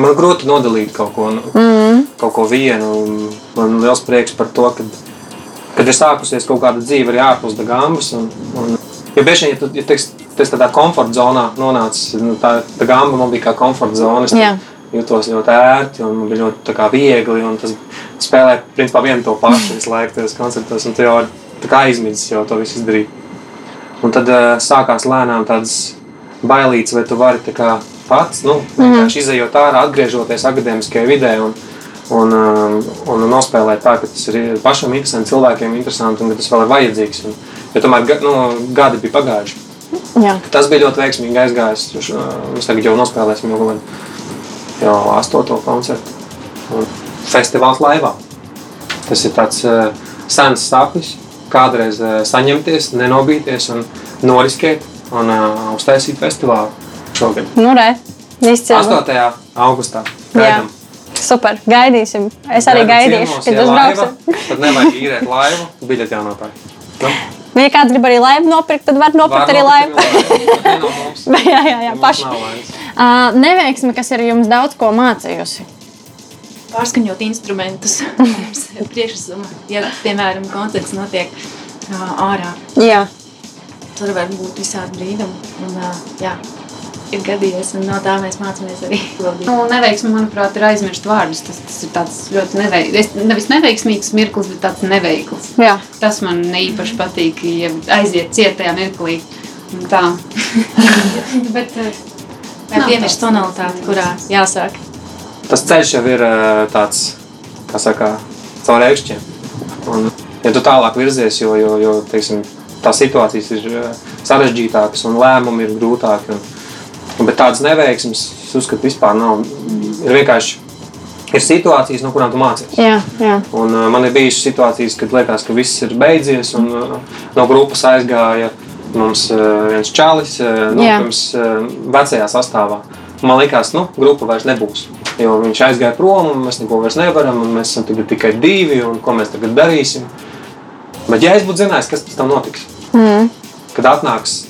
Man grūti nodalīt kaut ko, nu, mm. kaut ko vienu. un Man ir liels prieks par to, ka, kad ir sākusies kaut kāda dzīve arī ārpus un, jo bieži vien, ja tu ja teiks, tas tādā komforta zonā nonācis, nu, tā, tā gamba man bija kā komforta zona. Es jutos ļoti ērti un man bija ļoti kā, viegli. Tas spēlē principā vienu to pašu visu laiku tajos koncertos. Un tu jau kā aizmirsis jau to visu izdarīt. Un tad uh, sākās lēnām tādas bailītas, vai tu vari tā kā pats, nu, vienkārši izējot ārā, atgriežoties akadēmiskajā vidē un, un, um, un nospēlēt tā, ka tas ir pašam interesanti, cilvēkiem interesanti un ka tas vēl ir vajadzīgs. Un, jo tomēr nu, gadi bija pagājuši. Jā. Tas bija ļoti veiksmīgi aizgājis. Š- Mēs tagad jau nospēlēsim jau, jau astoto koncertu. Un Festivāls laivā. Tas ir tāds uh, sens sapnis, kādreiz uh, saņemties, nenobīties un noriskēt un uh, uztaisīt festivālu šogad. Nu, re, izcili. 8. augustā. Gaidām. Super, gaidīsim. Es arī gaidīšu, ciemos, kad ja brauksiet. Tad nevajag īrēt laivu, biļeti jānopērk. Nu, Ja kāds grib arī laivu nopirkt, tad var nopirkt arī laivu. jā, jā, jā, paši. Uh, neveiksme, kas ir jums daudz ko mācījusi. pārskaņot instrumentus. Priekšsuma, ja, piemēram, koncerts notiek ā, ārā, Jā, tur var būt visādi brīnumi. Un, ā, jā, ir gadījies, un no tā mēs mācāmies arī. Nu, neveiksmi, manuprāt, ir aizmirst vārdus. Tas, tas ir tāds ļoti neveiksmīgs, nevis neveiksmīgs mirklis, bet tāds neveikls. Jā. Tas man īpaši patīk, ja aiziet cietajā mirklī. Un Tā. bet, eh, Vai piemirst tonalitāti, kurā jāsāk? Tas ceļš jau ir eh, tāds, kā saka, caur ēkšķiem. Un, ja tu tālāk virzies, jo, jo, jo teiksim, tās situācijas ir eh, sarežģītākas un lēmumi ir grūtāki. Un, bet tādas neveiksmes, es uzskatu, vispār nav. Ir vienkārši ir situācijas, no kurām tu mācies. Jā, jā. Un, uh, man ir bijušas situācijas, kad liekas, ka viss ir beidzies, un uh, no grupas aizgāja mums uh, viens čalis, uh, Jā. pirms uh, vecajā sastāvā. Man liekas, ka nu, grupa vairs nebūs. Jo viņš aizgāja prom, un mēs neko vairs nevaram, un mēs esam tikai divi, un ko mēs tagad darīsim. Bet, ja es būtu zinājis, kas pēc tam notiks, Mm. kad atnāks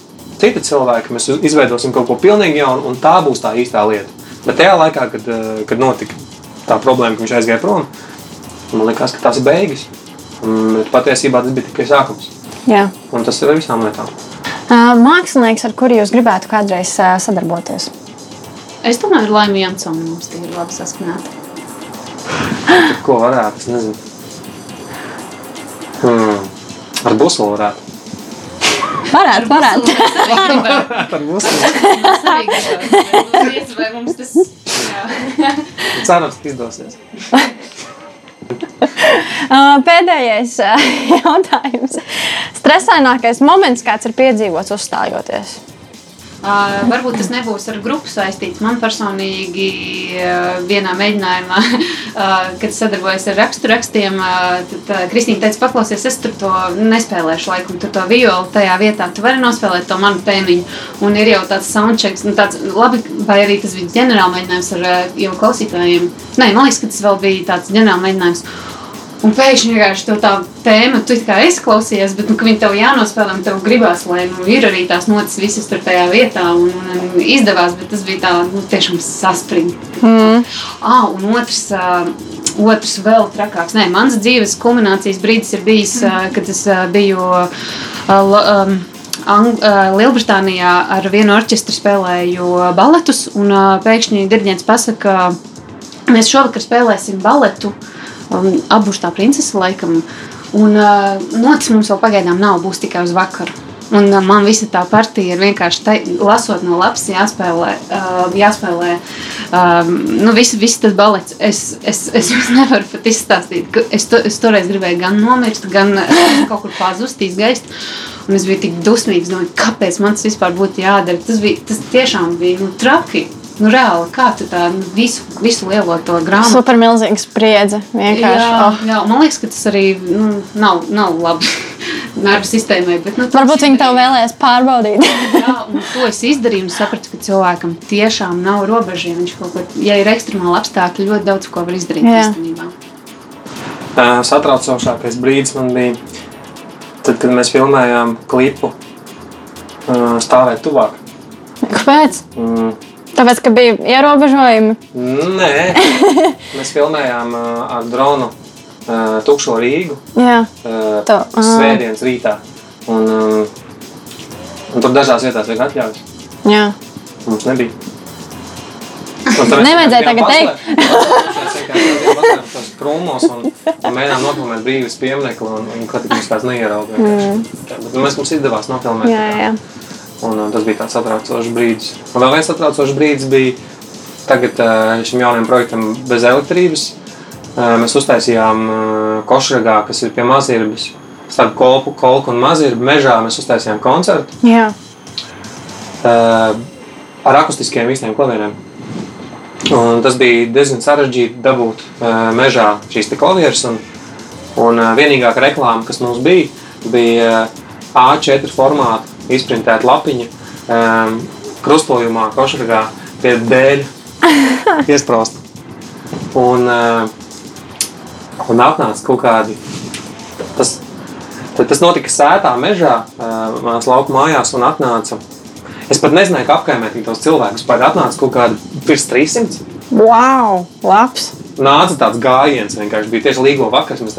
citi cilvēki, mēs izveidosim kaut ko pilnīgi jaunu, un tā būs tā īstā lieta. Bet tajā laikā, kad, uh, kad notika tā problēma, ka viņš aizgāja prom, man liekas, ka tas ir beigas. Bet patiesībā tas bija tikai sākums. jā. Un tas ir ar visām lietām. Mākslinieks, ar kuru jūs gribētu kādreiz sadarboties? Es domāju, ka Laimija Jansona mums tie ir labi saskanēti. Ko varētu, es nezinu. Hmm. Ar buslu varētu. Varētu, varētu. Ar buslu. Vai mums tas Cerams, ka izdosies. Uh, pēdējais uh, jautājums. Stresainākais moments, kāds ir piedzīvots uzstājoties? Uh, varbūt tas nebūs ar grupu saistīts. Man personīgi uh, vienā mēģinājumā, uh, kad sadarbojos ar raksturrakstiem, uh, Kristīna teica, paklausies, es tur to nespēlēšu laikam, tur to violu tajā vietā. Tu vari nospēlēt to manu tēmiņu. Un ir jau tāds soundchecks, nu, tāds labi, vai arī tas bija ģenerāla mēģinājums ar uh, jau klausītājiem. Nē, man liekas, ka tas vēl bija tāds ģenerāla mēģinājums. Un pēkšņi vienkārši tev tā tēma, tu kā esi klausījies, bet nu, ka viņi tev jānospēlē, tev gribās, lai nu, ir arī tās notis visas tur tajā vietā, un, un, un izdevās, bet tas bija tā, nu, tiešām saspringti. Mm. Ah, un otrs, uh, otrs vēl trakāks, nē, mans dzīves kulminācijas brīdis ir bijis, uh, kad es uh, biju uh, um, Ang uh, Lielbritānijā ar vienu orķestru spēlēju baletus, un uh, pēkšņi diriģents pasaka, mēs šovakar spēlēsim baletu. Um, Abus tā princese laikam. Un uh, notis mums vēl pagaidām nav, būs tikai uz vakaru. Un uh, man visa tā partija ir vienkārši te, lasot no lapas, jāspēlē, uh, jāspēlē um, nu, viss, viss tas balets. Es, es, es jums nevaru pat izstāstīt, ka es, to, es toreiz gribēju gan nomirst, gan uh, kaut kur pazust, izgaist. Un es biju tik dusmīgs, domāju, kāpēc man tas vispār būtu jādara. Tas, bija, tas tiešām bija nu, traki. Nu, reāli, kā tu tā visu, visu lielo to grāmatu Super milzīga spriedze. Vienkārši. Jā, Oh. jā, man liekas, ka tas arī nu, nav, nav labi nervu sistēmai. Bet, nu, Varbūt viņi tev vēlējās pārbaudīt. Jā, un to es izdarīju un sapratu, ka cilvēkam tiešām nav robežu. ja Viņš kaut ko, ja ir ekstremāli apstākļi, ļoti daudz ko var izdarīt īstenībā. Uh, satraucošākais brīdis man bija tad, kad mēs filmējām klipu uh, Stāvēt tuvāk. Kāpēc? Mm, Tāpēc, ka bija ierobežojumi. nē, mēs filmējām uh, ar dronu uh, tukšo Rīgu Jā, uh, To, ah. svētdienas rītā. Un, um, un tur dažās vietās vajag atļaujas. jā. Mums nebija. Nevajadzēja tagad paslēpti tos krūmos un, un mēģinājām nofilmēt brīvības pieminekli, un, un kad mums kāds neieraudzīja. Mm. Bet mēs mums izdevās nofilmēt. Jā, jā. Un, un tas bija tāds satraucošs brīdis. Un vēl viens satraucošs brīdis bija tagad uh, šim jaunajam projektam bez elektrības. Uh, mēs uztaisījām uh, Košragā, kas ir pie Mazirbas. Starp kolpu, kolku un Mazirbu mežā mēs uztaisījām koncertu jā. uh, ar akustiskiem visiem klavieriem. Un tas bija diezgan sarežģīti dabūt uh, mežā šīs klavieres. Un, un uh, vienīgā reklāma, kas mums bija, bija uh, A4 formāta izprintēta lapiņa um, krustojumā, košragā pie dēļa iesprāsta. Un, uh, un atnāca kaut kādi. Tas, tas notika sētā mežā, uh, manās lauku mājās, un atnāca Es pat nezināju, kā apkaimēt tos cilvēkus. Pat atnāca kaut kāda pirms 300. Wow! Labs! Nāca tāds gājiens, vienkārši bija tieši līgo vakars. Mēs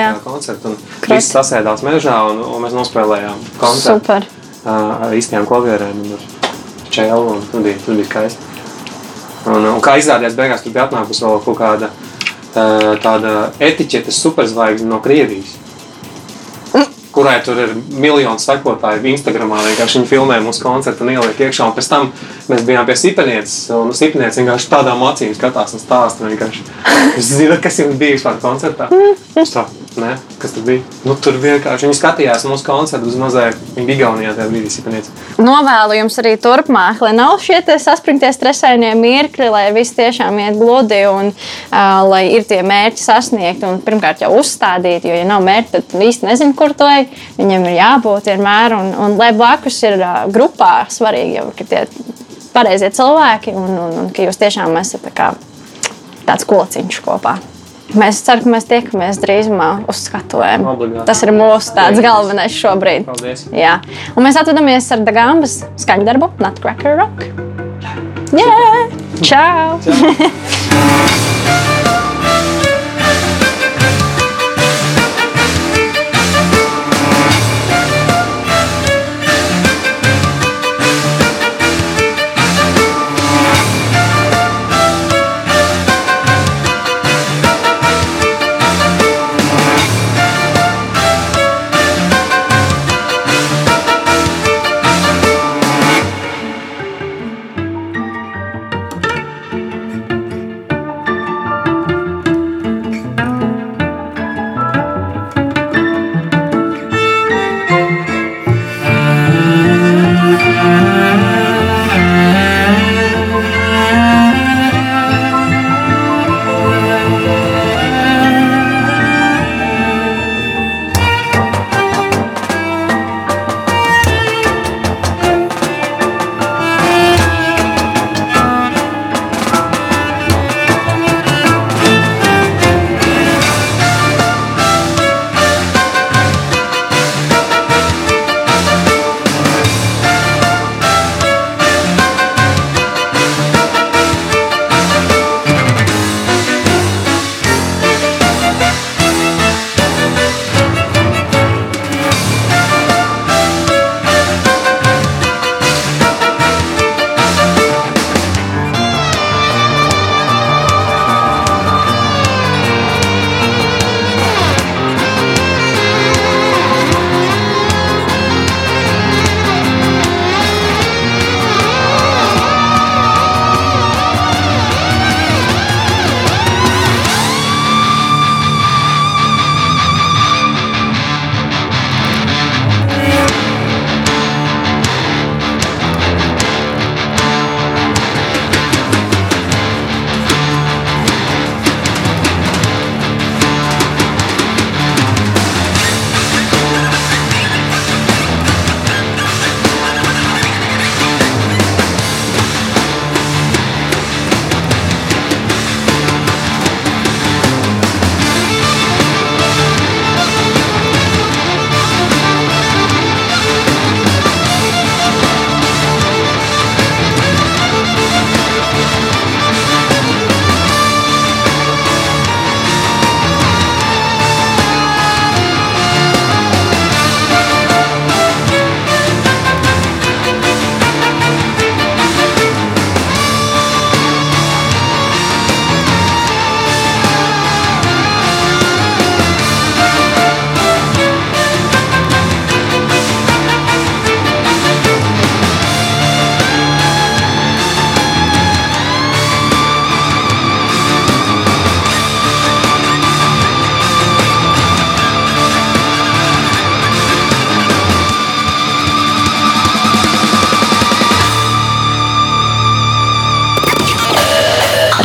jā. koncertu, un Krati. visi sasēdās mežā, un, un mēs nospēlējām koncertu Super! ā, ar īstiem klavierēm un čēlu, un tur bija, tur bija skaisti. Un, un kā izrādījās, beigās tur bija atnākusi vēl kaut kāda ā, tāda etiķetes superzvaigzne no Krievijas. Kurai tur ir miljoni sekotāji Instagramā. Vienkārši viņi filmē mūsu koncertu un ieliek iekšā. Un pēc tam mēs bijām pie Sipenieces. Un Sipenieces vienkārši tādām acīm skatās un stāsta. vienkārši. Jūs zināt, kas jums bija vispār koncertā? Tā, ne, kas tur bija? Nu, tur vienkārši viņi skatījās mūsu koncertu uz mazliet. Viņi bija Igaunijā tajā brīdī Sipenieces. Novēlu jums arī turpmāk, lai nav šie te saspringtie stresainie mirkļi, lai viss tiešām iet gludi un uh, lai ir tie mērķi sasniegti un pirmkārt jau uzstādīti. Jo, ja nav mērķi, tad īsti nezinu, kur to ej. Viņam ir jābūt vienmēr. Un, un lai blakus ir uh, grupā svarīgi, jau, ka tie pareizie cilvēki un, un, un ka jūs tiešām esat tā kā, tāds kociņš kopā. Mēs ceram, ka mēs tiekamies drīzumā uz skatuvēm. Obligāti. Tas ir mūsu tāds galvenais šobrīd. Paldies! Jā. Un mēs atvadāmies ar Dagāmas skaņdarbu Nutcracker Rock. Jā, čau!